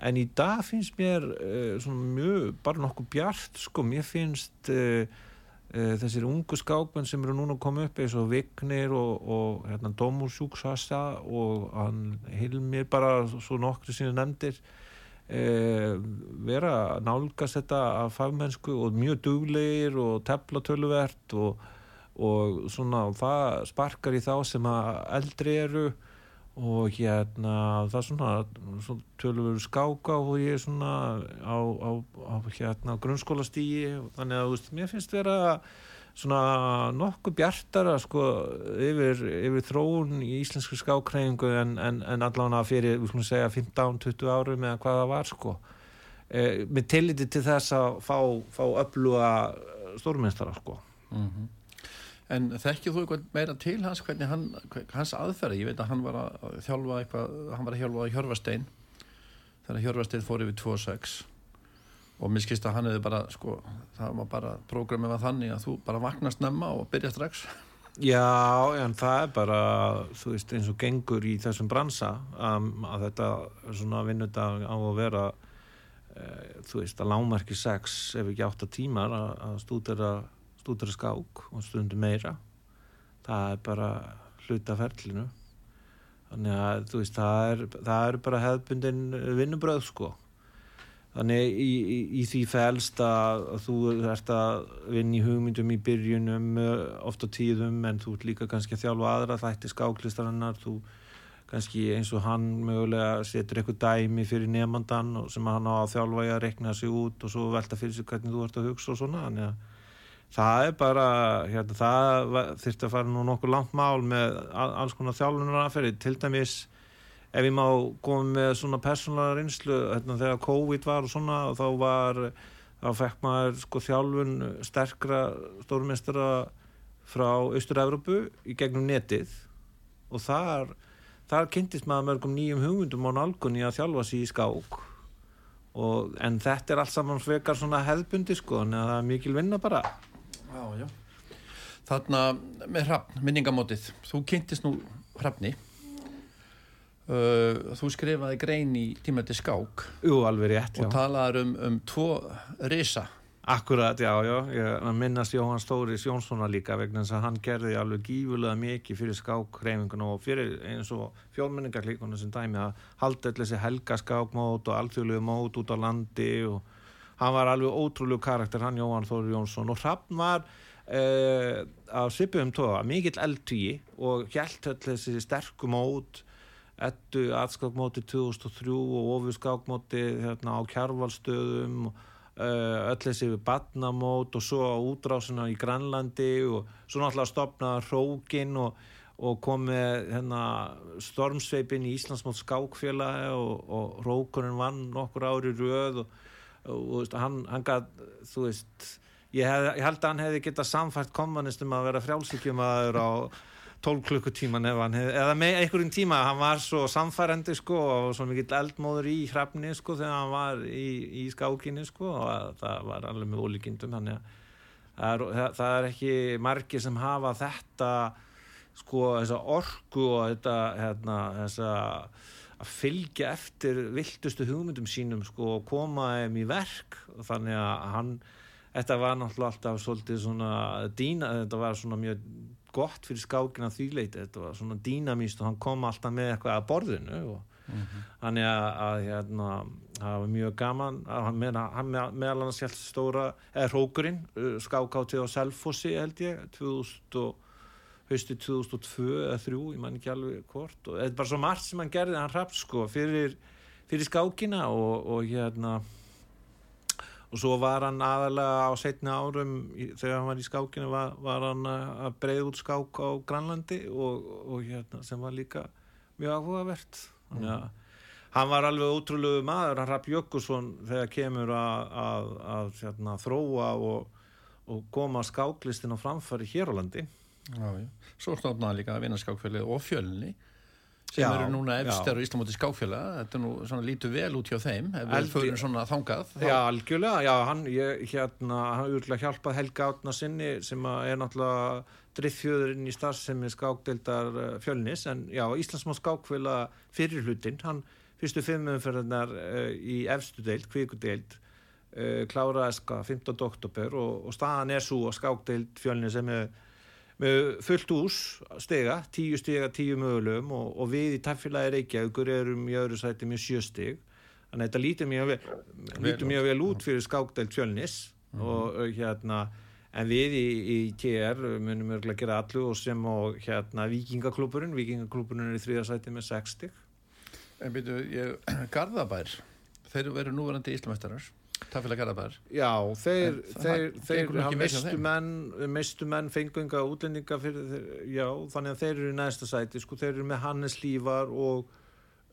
en í dag finnst mér uh, svona mjög, bara nokkuð bjart sko, mér finnst uh, þessir ungu skákmenn sem eru núna að koma upp eins og Vignir og, og hérna, Dómursjúksasa og hann Hilmir bara svo nokkru síðan nefndir uh, vera nálgast þetta af fagmennsku og mjög duglegir og tefla töluvert og, og svona það sparkar í þá sem að eldri eru og hérna það er svona, svona tölur skáka og ég er svona á, á, á hérna grunnskólastígi þannig að veist, mér finnst vera svona nokkuð bjartara sko yfir, yfir þróun í íslensku skákræðingu en, en, en allavega fyrir, við skulum segja 15-20 árum eða hvað það var sko. E, með tilliti til þess að fá, fá öfluga stórmennstara sko. Mhm. En þekkið þú eitthvað meira til hans hann, hans aðferði, ég veit að hann var að þjálfa eitthvað, hann var að þjálfa í Hjörvastein þegar Hjörvastein fór yfir 2.6 og mér skist að hann hefði bara, sko, það var bara prógramið var þannig að þú bara vaknast nemma og byrja strax. Já, en það er bara, þú veist, eins og gengur í þessum bransa um, að þetta svona vinnudag á að vera, e, þú veist, að lámarki sex ef ekki átta tímar að, að stúdera, stúdera skák og stundum meira. Það er bara hluta ferlinu. Þannig að, þú veist, það er, það er bara hefðbundin vinnubröð, sko. Þannig í, í, í því fælst að, þú ert að vinna í hugmyndum í byrjunum uh, oft á tíðum en þú ert líka kannski að þjálfa aðra þætti skáklistarinnar þú kannski eins og hann mögulega setur eitthvað dæmi fyrir nefnandan sem hann á að þjálfa í að rekna sig út og svo velta fyrir sig hvernig þú ert að hugsa og svona þannig að það er bara hérna, það þurfti að fara nú nokkuð langt mál með alls konar þjálfunar aðferði til dæmis ef ég má koma með svona persónulega reynslu hérna, þegar COVID var og svona og þá var þá fekk maður sko þjálfun sterkra stórmestara frá Östur-Európu í gegnum netið. Og þar þar kynntist maður mörgum nýjum hugmyndum á nálgunni að þjálfa sér í skák. Og, en þetta er allt saman svekar svona hefðbundi sko en það er mikil vinna bara Já, já. Þarna með hrappn, minningamótið. Þú kynntist nú hrappni Uh, þú skrifaði grein í tímætti skák. Jú, alveg rétt, og talaði um, um tvo risa. Akkurat, já, já, ég minnast Jóhann Stóris Jónssonar líka vegna þess að hann gerði alveg gífulega mikið fyrir skákreifinguna og fyrir eins og fjólmenningarlíkuna sem dæmi að halda allir þessi helgaskákmót og alþjóðlegu mót út á landi og hann var alveg ótrúlegu karakter hann Jóhann Stóri Jónsson. Og Hrafn var uh, á Sipum tóa mikill eldtví og hjælt þessi sterku mót ettu aðskákmóti 2003 og ofur skákmóti hérna, á kjárvalstöðum uh, öll þessi badnamót og svo útrásina í Grænlandi og svo náttúrulega stopnaði Rókin og, og komið hérna, stormsveipin í Íslandsmót skákfélagi og, og Rókunin vann nokkur ári röð og, og hann, hann gæt, þú veist ég, hef, ég held að hann hefði getað samfært kommunistum að vera frjálsíkjum aður á 12 klukkutíman eða, með einhverjum tíma. Hann var svo samfærandi sko og svo mikill eldmóður í hrafni sko þegar hann var í, í skákinni sko og það var alveg með ólíkindum. Þannig að það er, það er ekki margi sem hafa þetta sko þessa orgu og þetta hérna þessa að fylgja eftir viltustu hugmyndum sínum sko og koma þeim í verk og þannig að hann þetta var náttúrulega alltaf svolítið svona dýna, þetta var svona mjög gott fyrir skákina þýleiti þetta var svona dýnamíst og hann kom alltaf með eitthvað að borðinu og mm -hmm. hann er að, að hérna, það var mjög gaman hann meðal sjálf stóra eða Rókurinn, skákátti á Selfossi held ég 2000 hausti 2002 eða 2003 ég man ekki alveg hvort. Og þetta er bara svo margt sem hann gerði hann hrapt sko fyrir, fyrir skákina og, og hérna og svo var hann aðalega á setna árum þegar hann var í skákinu var, var hann að breyða út skák á Granlandi og, og hérna sem var líka mjög áhugavert. Mm. að hann var alveg ótrúlegu maður, hann Rapp Jökulsson þegar kemur að, að, að hérna, þróa og, og koma skáklistin á framfari hér á landi Já, já. Svo stofnaði líka að vinna skákfélagi og fjölni sem já, eru núna efstar á Íslamóti skákfjöla þetta er nú svona lítu vel út hjá þeim ef við fyrir svona þangað þá... Já, algjörlega, já, hann, ég, hérna hann úrlega hjálpað Helga Átna sinni sem er náttúrulega driffjöðurinn í starfsemi skákdeildar eh, fjölnis, en já, Íslandsmá skákfjöla fyrir hlutin, hann fyrstu fimmumferðarnar uh, í efstu deild, kvíkudeild uh, klára eska 15. oktober og, og staðan er svo skákdeild fjölnis sem er fullt ús stega, tíu stega, tíu mögulegum og, og við í taffélagi Reykjavíkur erum í öðru sæti með sjö steg þannig að þetta lítur mjög vel, lítur mjög vel út fyrir skákdælt fjölnis mm -hmm. og hérna en við í, í TR munum örgulega gera allu og sem og hérna Vikingaklúpurinn, Vikingaklúpurinn er í þrýða sæti með sex steg En byrju, Garðabær þeir eru núverandi íslamæstarar Tafélag Garðabær Já, þeir, þeir, þeir, mestu menn, mestu menn fengunga útlendinga fyrir þeir, já, þannig að þeir eru í næsta sæti, sko, þeir eru með Hannes Lívar og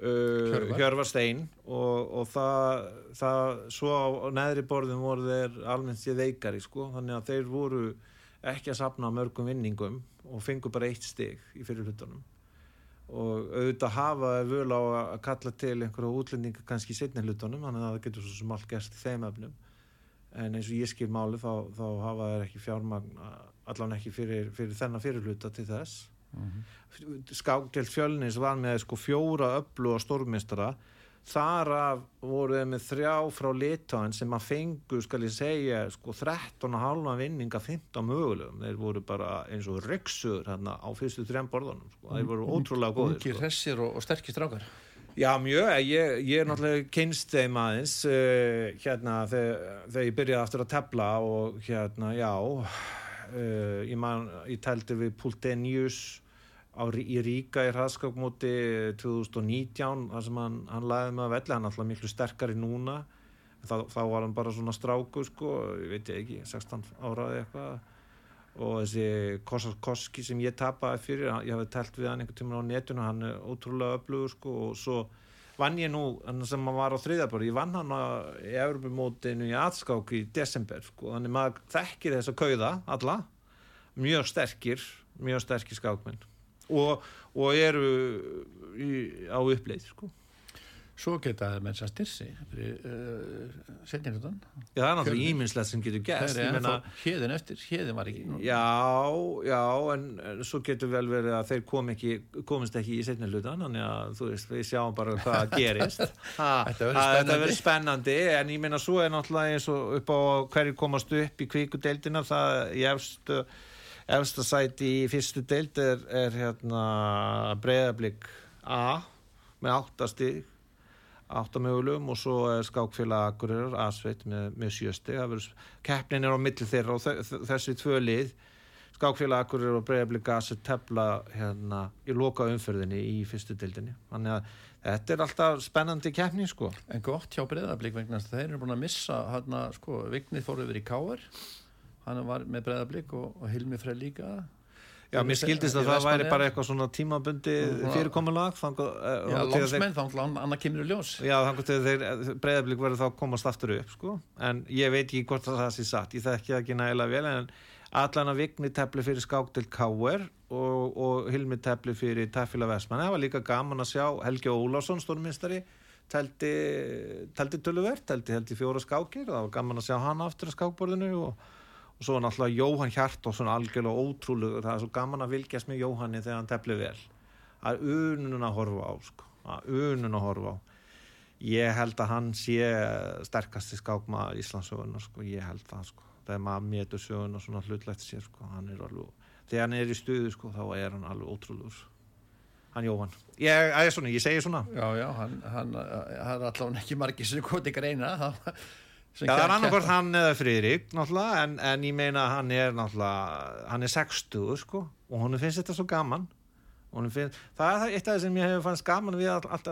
uh, Hjörvar. Stein og, og það, það, svo á neðri borðum voru þeir almennt sér veikari, sko, þannig að þeir voru ekki að sapna mörgum vinningum og fengu bara eitt steg í fyrirlutunum og auðvitað hafa völ á að kalla til einhverja útlendinga kannski í setni hlutunum þannig að það getur svo sem allt gerst í þeim öfnum en eins og ég skil máli þá, þá hafa þeir ekki fjármagn allan ekki fyrir, fyrir þennan fyrirluta til þess. Mm -hmm. skákdelt fjölnis var með sko fjóra öllu og stórmistara þar af voru þeir með þrjá frá litáin sem að fengu skal ég segja sko 13,5 vinninga 15 mögulegum, þeir voru bara eins og ryggsur hérna á fyrstu þrjum borðunum sko. þeir voru ótrúlega góðir Ungir, sko. hressir og, og sterkir strákar Já, mjög, ég, ég er náttúrulega kynst þeim aðeins uh, hérna þegar, þegar ég byrjaði aftur að tefla og hérna, já uh, ég, man, ég tældi við Pultenius á, í Ríka í hraðskapmóti 2019 þar sem hann, hann laði með að velli, hann er alltaf miklu sterkari núna. Þá, þá var hann bara svona stráku sko, ég veit ekki, 16 áraði eitthvað. Og þessi Kosarkoski sem ég tapaði fyrir ég hafi telt við hann einhvern tíma á netinu hann er ótrúlega öflugur sko og svo vann ég nú, sem maður var á þriðaböru ég vann hann í Európumótinu í Atskák í desember sko. Þannig maður þekkir þess að kauða alla mjög sterkir mjög sterkir skákminn og, og eru í, á uppleið sko Svo geta þess að styrsi fyrir uh, setjinlutan. Já, það er náttúrulega íminnslegt sem getur gæst. Hérðin eftir, hérðin var ekki. Nú. Já, já, en, en svo getur vel verið að þeir kom ekki, komist ekki í setjinlutan, þannig að þú veist, við sjáum bara hvað gerist. ha, þetta verður spennandi, en ég meina svo er náttúrulega eins og upp á hverju komast upp í kvíkudeildina, það í efstu, efsta sæti í fyrstu deild er, er hérna breyðablík A með áttastig áttamögulegum og svo er skákfélag Akureyrar Asveit með, með sjösti keppnin er á milli þeirra og þessi tvö lið skákfélag Akureyrar og Breiðablík Asveit tefla hérna í loka umferðinni í fyrstu dildinni þannig að þetta er alltaf spennandi keppni sko. En gott hjá Breiðablík vegna þeir eru búin að missa hérna sko Vignir fór yfir í Káar hann var með Breiðablík og, og Hilmi Frey líka. Já, mér skildist að það væri bara eitthvað svona tímabundi fyrirkomulag eh, Já, lónsmenn, þá annað kemur í ljós. Já, þannig að þeir breyðablík verður þá komast aftur upp, sko. En ég veit ekki hvort það sé satt, ég þekki ekki nægilega vel, en allan að vigni tefli fyrir skák til Káer og, og Hilmi tefli fyrir Tafila Vestmann, það var líka gaman að sjá Helgi Ólásson, stórminstari telti, telti töluvert, telti í fjóra skákir, það var gaman að sjá hann aftur á skákborðinu og og svo náttúrulega Jóhann Hjartósson algjörlega ótrúlega, það er svo gaman að vilkjast með Jóhanni þegar hann tefli vel það er unun að horfa á sko. unun að horfa á ég held að hann sé sterkasti skákma Íslandsögunar sko. ég held það sko. þegar maður metur sögun og svona hlutlegt sér sko. hann alveg, þegar hann er í stuðu sko, þá er hann alveg ótrúlegur hann Jóhann ég, svona, ég segi svona já já, hann, hann, hann er allavega ekki margir sem kvoti greina það Já, það er annarkort hann eða Frýrik náttúrulega, en, en ég meina hann er náttúrulega, hann er 60 sko, og hún finnst þetta svo gaman. Finnst, það er eitt af það sem ég hef fannst gaman við alltaf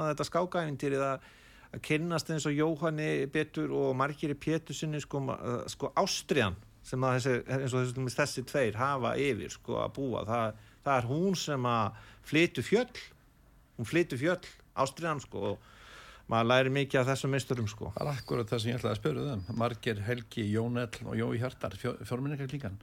þetta skákaævintýri að, að kynnast eins og Jóhanni betur og margir í Pétursinni sko, sko Ástriðan sem að þessi, eins og þessi, þessi tveir hafa yfir sko að búa, það, það er hún sem að flytu fjöll. Hún flytu fjöll Ástriðan sko og maður læri mikið af þessum misturum sko. Það er akkurat það sem ég ætlaði að spöru þeim um. Marger, Helgi, Jónell og Jói Hjartar fjórminningar klíkan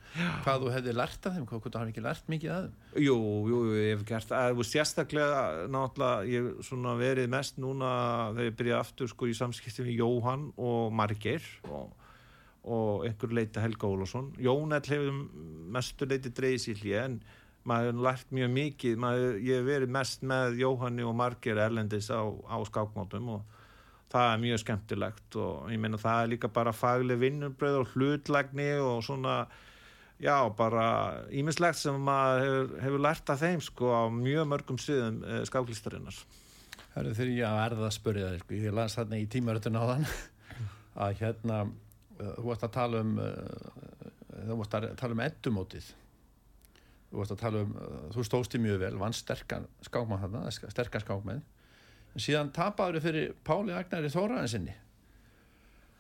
hvað þú hefði lært af þeim, hvað þú hefði ekki lært mikið af þeim? Jú, jú, ég hef gert það. Sérstaklega, náttúrulega ég hef verið mest núna þegar ég byrjaði aftur sko í samskipti við Jóhann og Marger og, og einhver leita Helga Ólásson Jónell hefur mestur leiti dreyðis í hlið en maður lært mjög mikið maður, ég hef verið mest með Jóhanni og Marger Erlendis á, á skákmótum og það er mjög skemmtilegt og ég meina það er líka bara fagleg vinnurbröð og hlutlegni og svona já bara ímislegt sem maður hefur, hefur lært af þeim sko á mjög mörgum sviðum eh, skáklistarinnar Það eru þegar ég að erða að spörja það sko. ég las þarna í tímarötun á þann að hérna uh, þú varst að tala um uh, þú varst að tala um endumótið þú varst að tala um, uh, þú stóðst í mjög vel vann sterkan skákmann þarna sterkan skákmann en síðan tapaður fyrir Páli Agnari Þóraðinsinni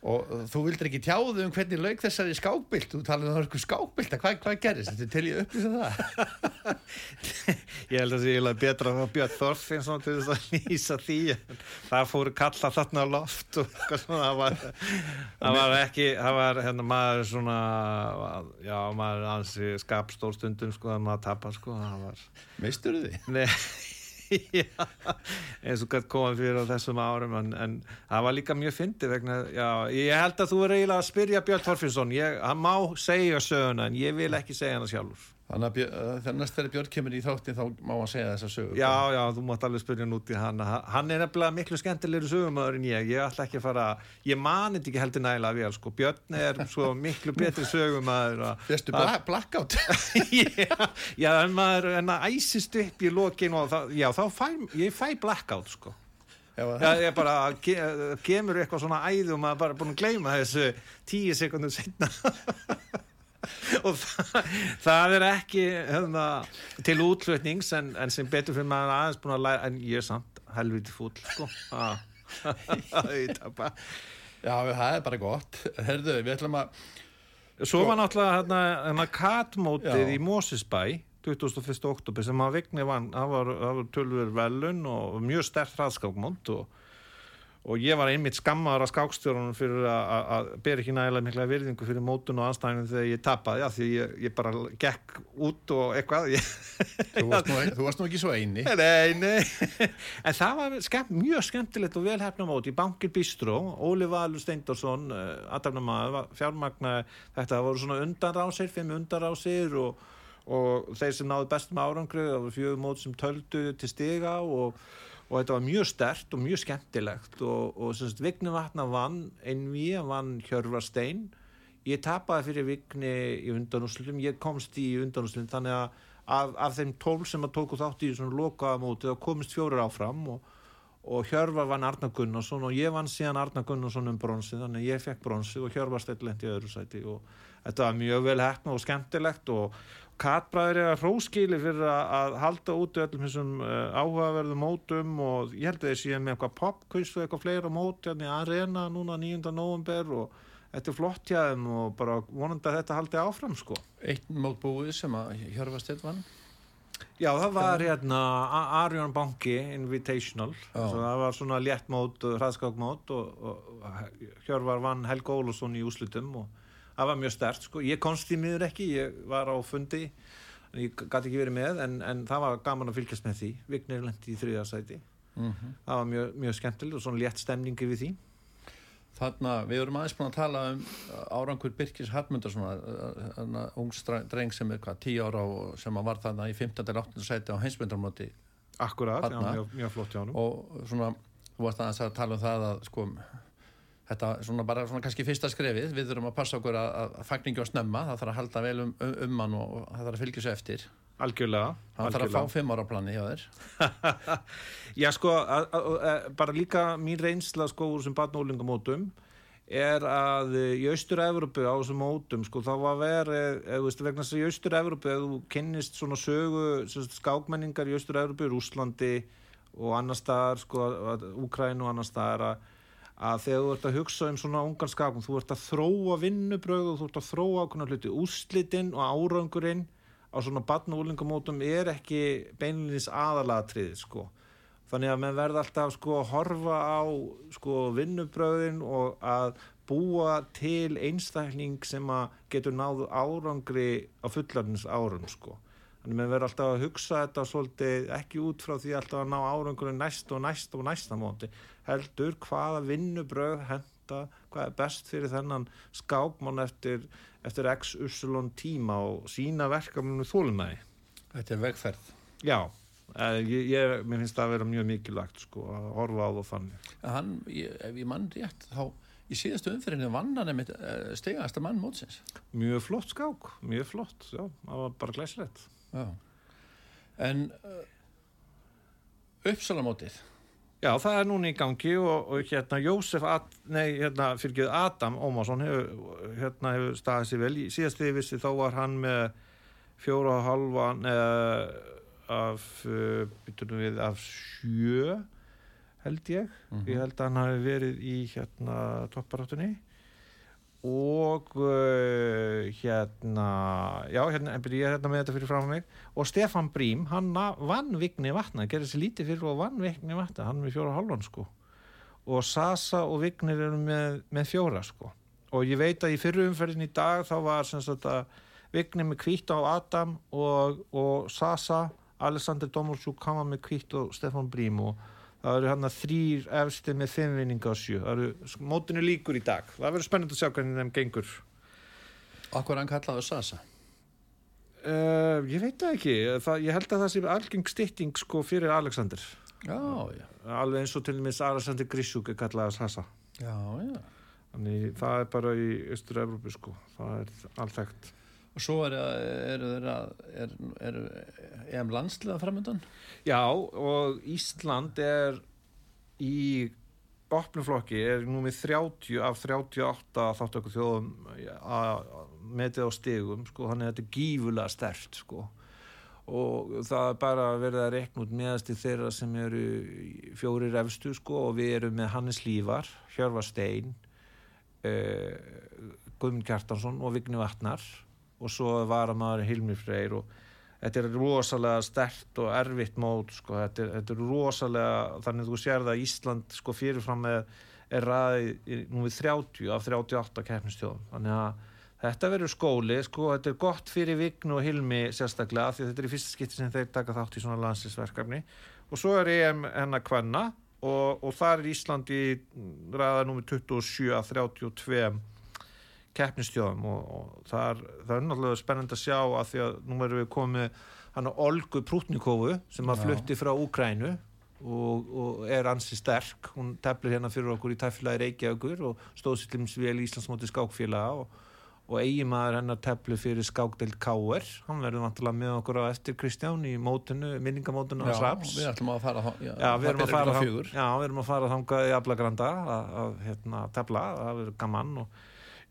og þú vildur ekki tjáðu um hvernig lauk þessari skákbild þú talaði um eitthvað skákbild hvað, hvað gerist, þetta til ég upplýsa það. Ég held að það er betra að Björn Þorfinn til þess að lýsa því það fóru kalla þarna loft og það var, það var ekki það var hérna maður svona já maður ansi skapstórstundum sko að maður tapar sko. Mistur þið? nei eins og gætt komað fyrir á þessum árum en, en það var líka mjög fyndi vegna, já, ég held að þú er eiginlega að spyrja Björn Torfinsson, hann má segja söguna en ég vil ekki segja hana sjálfur Þannig að þegar næst þegar Björn kemur í þáttin þá má hann segja þessa sögur. Já, já, þú mátt alveg spyrja hann út í hann. Hann er nefnilega miklu skemmtilegur sögumöður en ég. Ég ætla ekki að fara, ég mani þetta ekki heldur nægilega vel, sko. Björn er svo miklu betri sögumöður. Fyrstu blackout? já, já, en maður en að æsist upp í lokin og það, já, þá fæ, ég fæ blackout, sko. Já, ég bara, ge- kemur eitthvað svona æði og maður bara búin að gleyma þessu tíu sekundum setna og það, það er ekki hérna, til útflutnings en, en sem betur fyrir maður aðeins búin að læra en ég er samt helviti fúll sko Ah. Já, það er bara gott. Herðu, við ætlum að, Svo var náttúrulega hérna, hérna katmótið Já. í Mósisbæ 21. oktober sem að Vigni vann það var, var tölver velun og mjög stert hraðskákmót og, og ég var einmitt skammaður að skákstjórunum fyrir að- bera ekki nægilega mikla virðingu fyrir mótun og anstæðinu þegar ég tapaði, já því ég, ég bara gekk út og eitthvað. Ég, þú varst nú, þú varst nú ekki svo eini. Nei, nei. En það var skemmt, mjög skemmtilegt og velhæfna mót í Bankir Bistró Óli Valur Steindorsson uh, aðdæfnamaður, fjármagna þetta voru svona undanrásir, fimm undanrásir og, og þeir sem náðu bestum árangri, það voru fjögur mót sem töldu til stiga og, og þetta var mjög stert og mjög skemmtilegt og, og sem sagt Vigni Vatna vann Einví, hann vann Hjörvar Stein ég tapaði fyrir Vigni í undanúslutum, ég komst í undanúslutum þannig að af, af þeim tól sem að tóku þátt í svona lokaða móti þá komist fjórir áfram og, og Hjörvar vann Arnar Gunnarsson og ég vann síðan Arnar Gunnarsson um bronsi þannig að ég fekk bronsi og Hjörvar stætt lendi í öðru sæti og þetta var mjög vel hefna og skemmtilegt og Katbræður er að hróskili fyrir að, halda út öllum þessum uh, áhugaverðum mótum og ég held að þeir séum með eitthvað popquiz og eitthvað fleira mót hérna í arena núna 9. november og þetta er flott þeim og bara vonandi að þetta haldi áfram sko. Eitt mót búið sem að Hjörfastedt vann. Já, það var hérna A- Arion Banki Invitational það var svona léttmót, hraðskákmót og, og Hjörvar vann Helga Ólafsson í úslitum og það var mjög stert sko. Ég konst í miður ekki, ég var á fundi en ég gæti ekki verið með en, en það var gaman að fylgjast með því Vignir lendi í þriða sæti Mm það var mjög, mjög skemmtileg og svona létt stemningi við því Þarna, við erum aðeins búin að tala um árangur Birkis Hallmundarsson ung stra- dreng sem er hvað, 10 ára og sem að var þarna í 15. til 18. sæti á heimsmyndarmóti Þarna. mjög, mjög flott hjá hann og svona, þú varst aðeins að tala um það að sko, þetta svona bara svona kannski fyrsta skrefið, við þurfum að passa okkur að, að fagningi og snemma, það þarf að halda vel um, um, um hann og, það þarf að fylgja svo eftir. Algjörlega, hann þarf að fá fimm ára plani hjá þér. Já, sko, að, að, bara líka mín reynsla sko úr sem barnólingamótum er að eh, í Austur-Evropu á þessum mótum, sko, þá var verið, eða þú veist, vegna þess að í Austur-Evropu, ef þú kynnist svona sögu, sagt, skákmenningar í Austur-Evropu, Rúslandi og annar staðar, sko, Úkræn og annar staðar, að, að þegar þú ert að hugsa um svona ungan skákum, þú ert að þróa vinnubröð og þú ert að þróa okkur hluti, úslitinn og árangurinn á svona barnólingamótum er ekki beinlinis aðalatriðið, sko. Þannig að menn verða alltaf sko að horfa á sko vinnubröðin og að búa til einstakling sem að getur náðu árangri á fullarnins árum sko. Þannig að menn verða alltaf að hugsa þetta svolítið ekki út frá því alltaf að ná árangurinn næst og næst og næsta móti. Heldur hvaða vinnubröð henda, hvað er best fyrir þennan skákmann eftir, eftir x, y tíma og sína verkefninu þólumæði. þetta er vegferð Já, eh, ég, ég, mér finnst það að vera mjög mikilvægt sko, að horfa á það þannig. hann, ég, ef ég mann rétt þá í síðastu umferðinu vann hann einmitt stegasta mann mótsins Mjög flott skák, mjög flott, já, það var bara glæsilegt. Já. En uh, uppsalamótið, Já, það er núna í gangi og, og hérna Jósef, Ad, nei, hérna fyrir Adam Ómarsson hefur, hérna hefur staðið sér vel. Í síðast ég vissi þá var hann með fjóra og halvan eða af, uh, byttunum við, af sjö held ég. Ég held að hann hafi verið í hérna topparáttunni og uh, hérna já, hérna, en byrja hérna með þetta fyrir frá mig. Og Stefan Brím, hann vann Vigni Vatna, gerði sér lítið fyrir og vann Vigni Vatna, hann er með fjóra hálfan sko. Og Sasa og Vignir eru með, með fjóra sko. Og ég veit að í fyrru umferðin í dag þá var sem sagt að Vigni með kvítt á Adam og, og Sasa Alexander Domolsjúk hann var með kvítt og Stefan Brím og það eru hann að þrýr efstir með fimm vinninga á sjö. Það eru mótinu líkur í dag. Það verður spennandi að sjá hvernig þeim gengur. Okkur hann kallaði Sasa. Uh, ég veit það ekki. Það, ég held að það sé algeng stytting sko fyrir Alexander. Já, já, alveg eins og til dæmis Alexander Grissuk er kallaðast Sasa. Já, þannig það er bara í Östur-Európu sko. Það er allþekkt Og svo eru er, er, er, er, EM landsliða framöndan? Já, og Ísland er í opnuflokki er nú með 30 af 38 þáttöku þjóðum að metið á stegum sko, þannig að þetta er gífulega stert sko og það er bara verið að rekna út meðast í þeirra sem eru fjórir efstu sko og við erum með Hannes Lívar, Hjörvar Stein uh, Guðmund Kjartansson og Vigni Vatnar og svo var að maður Hilmi Freyr og þetta er rosalega stert og erfitt mót sko, þetta er, þetta er rosalega þannig að þú sér það að Ísland sko fyrirfram með er ræði nú við 30 af 38 keppnistjóðum þannig að þetta verður skóli sko, þetta er gott fyrir Vign og Hilmi sérstaklega því þetta er í fyrsta skipti sem þeir taka þátt í svona landsinsverkefni og svo er EM hennar kvanna og, og þar er Ísland í ræða nú við 27 af 32 keppnistjóðum og, og það er, það er náttúrulega spennend að sjá að því að nú erum við komið hann á Olgu Prútnikovu sem að flutti frá Úkrænu og, og er ansi sterk. Hún teflir hérna fyrir okkur í tæflaði Reykjavíkur og stóð sér til vel í Íslandsmóti skákfélaga og, og eigimæður hennar tefli fyrir skákdeild Káer hann verður vantilega með okkur á eftir Kristján í mótunu, minningamótunu já, við ætlum að fara já, já, við erum að fara, já, við erum að fara þangað í Ablagranda að, að hérna, tefla, það verður gaman og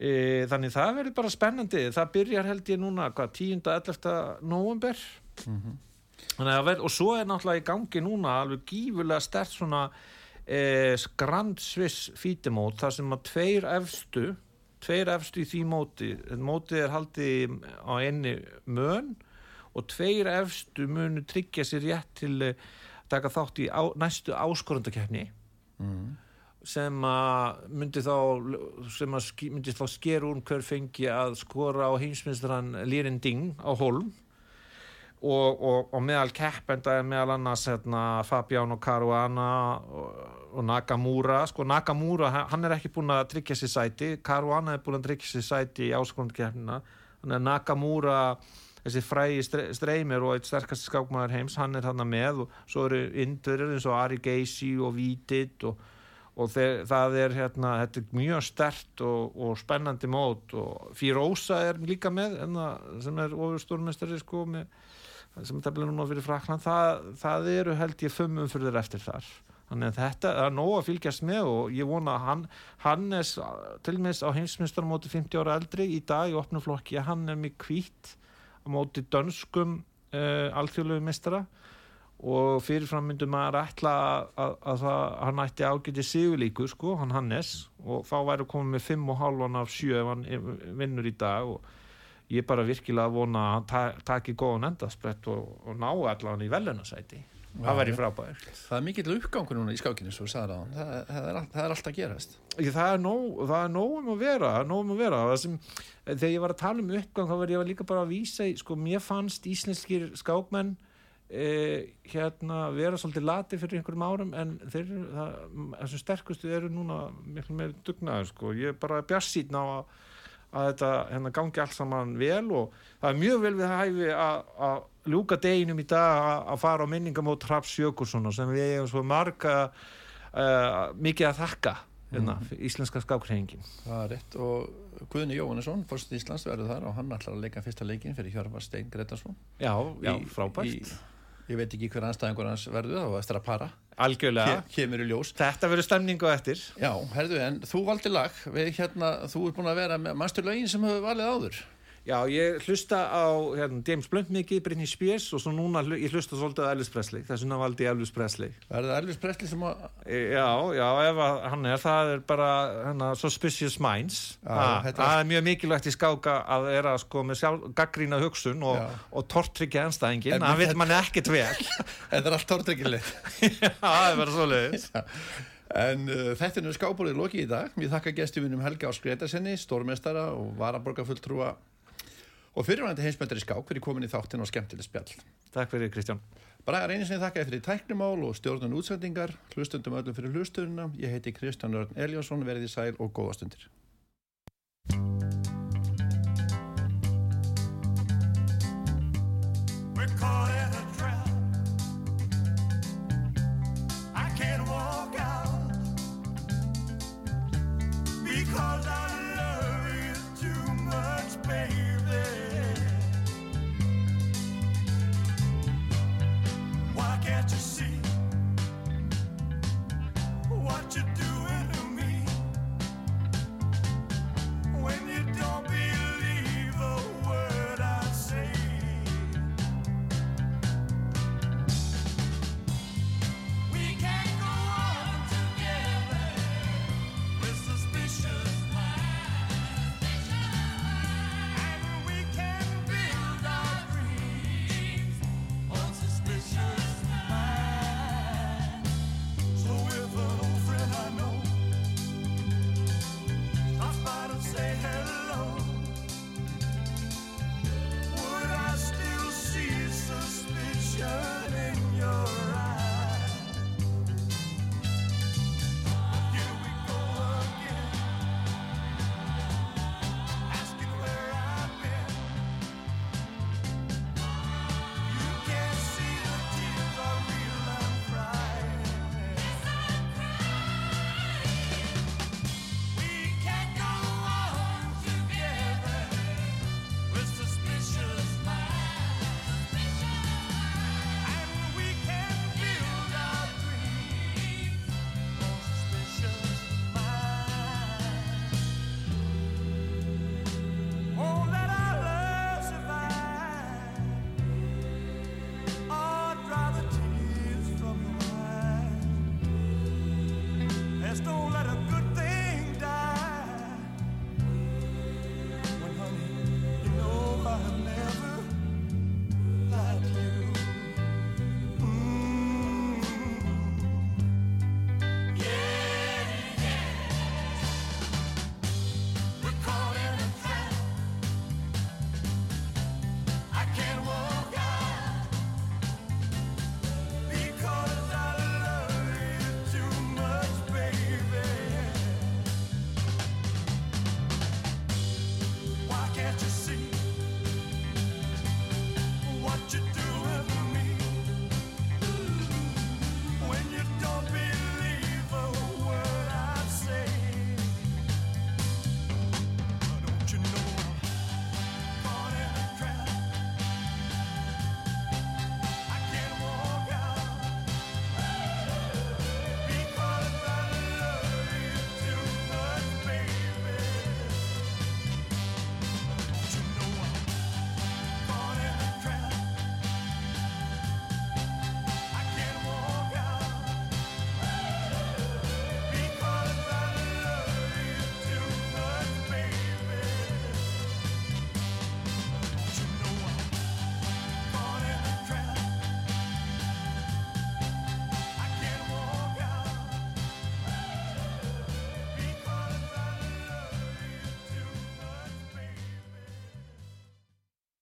e, þannig það verður bara spennandi það byrjar held ég núna hvað, 10. 11. november mm -hmm. ver, og svo er náttúrulega í gangi núna alveg gífulega stert svona e, Grand Swiss fítimót þar sem að tveir efstu tveir efstu í því móti mótið er haldið á einni mön og tveir efstu munu tryggja sér rétt til að taka þátt í á, næstu áskorundakefni mm sem að myndi þá sem að ski, myndi þá sker úr hver fengi að skora á heimsmyndsran Lirin Ding á Holm og, og, og meðal keppenda er meðal annars hérna, Fabián og Caruana og, og Nakamura. Sko Nakamura, hann er ekki búin að tryggja sér sæti, Caruana er búin að tryggja sér sæti í áskonundkeppnina þannig að Nakamura þessi frægi streymir og eitt sterkast skákmaður heims, hann er hann með. Og svo eru indverður eins og Ari Geisi og Vítit og og þeir, það er hérna, þetta er mjög stert og, og spennandi mót og Fírósa er líka með enna, sem er ofurstórmestari sko, sem er tefnilega núna fyrir Frakland það, það eru held ég fimm umfyrðir eftir þar. Þannig að þetta er nóg að fylgjast með og ég vona að hann Hannes til og meðs á heimsmyndstar móti 50 ára eldri í dag í opnuflokki hann er mjög kvít á móti dönskum uh, alþjóðlegu mistara og fyrirfram myndum maður ætla að, að, að það, hann ætti ágæti sigurlíku sko, hann Hannes. Og þá væri komið með 5,5 af 7 ef hann vinnur í dag. Og ég er bara virkilega að vona að hann ta taki góðan endasprett og, og ná allavega í velunasæti það væri frábæður Það er mikill uppgangur núna í skákinu það, það, það, er, það er alltaf gerast. Það er nóg, nóg um að vera, um að vera. Sem, þegar ég var að tala um uppgang þá var ég líka bara að vísa sko, mér fannst íslenskir skákmenn E, hérna vera svolítið lati fyrir einhverjum árum en þeir þessum sterkustu eru núna miklu meir dugnaður sko, ég er bara bjassítn á að, að þetta hérna, gangi allt saman vel og það er mjög vel við hæfi að ljúka deginum í dag að fara á minningamót Raps Jökulssona sem við hefum svo marga uh, mikið að þakka hérna, mm. íslenska skákreiningin Það er rétt og Guðni Jóhannesson fórst í Íslands verður þar og hann ætlar að leika fyrsta leikin fyrir Hjörvar Stein Gretarsson Já, já, frábært í, ég veit ekki hver anstæðingur hans verður og eftir að para. Algjörlega, kemur í ljós. Þetta verður stemningu eftir. Já, herðu, en þú valdi lag. Við hérna, þú ert búin að vera með mannsturlögin sem hefur valið áður Já, ég hlusta á hérna, James Blunt mikið, Britney Spears og svo núna ég hlusta svolítið á Elvis Presley. Þess vegna valdi ég Elvis Presley. Er það Elvis Presley sem að... E, já, já, ef hann er, það er bara hana, Suspicious Minds. Það er mjög mikilvægt í skáka að vera sko með gaggrína hugsun og, og tortryggja ennstæðingin það veit mann ekkert vel. En það er allt tortryggilegt. Já, það er bara svo leiðis En uh, þetta er nú skábúrið lokið í dag. Mér þakka gæstifinum Helga Áskretasenni, stórmestara og varaborgarfulltrúa og fyrirvændi heimsmyndari skák fyrir komin í þáttin og skemmtileg spjall. Takk fyrir Kristján. Braga reynisinni þakka fyrir tæknumál og stjórnun útsendingar, hlustundum öllum fyrir hlusturina. Ég heiti Kristján Örn Eliasson, verið í sæl og góða stundir. We're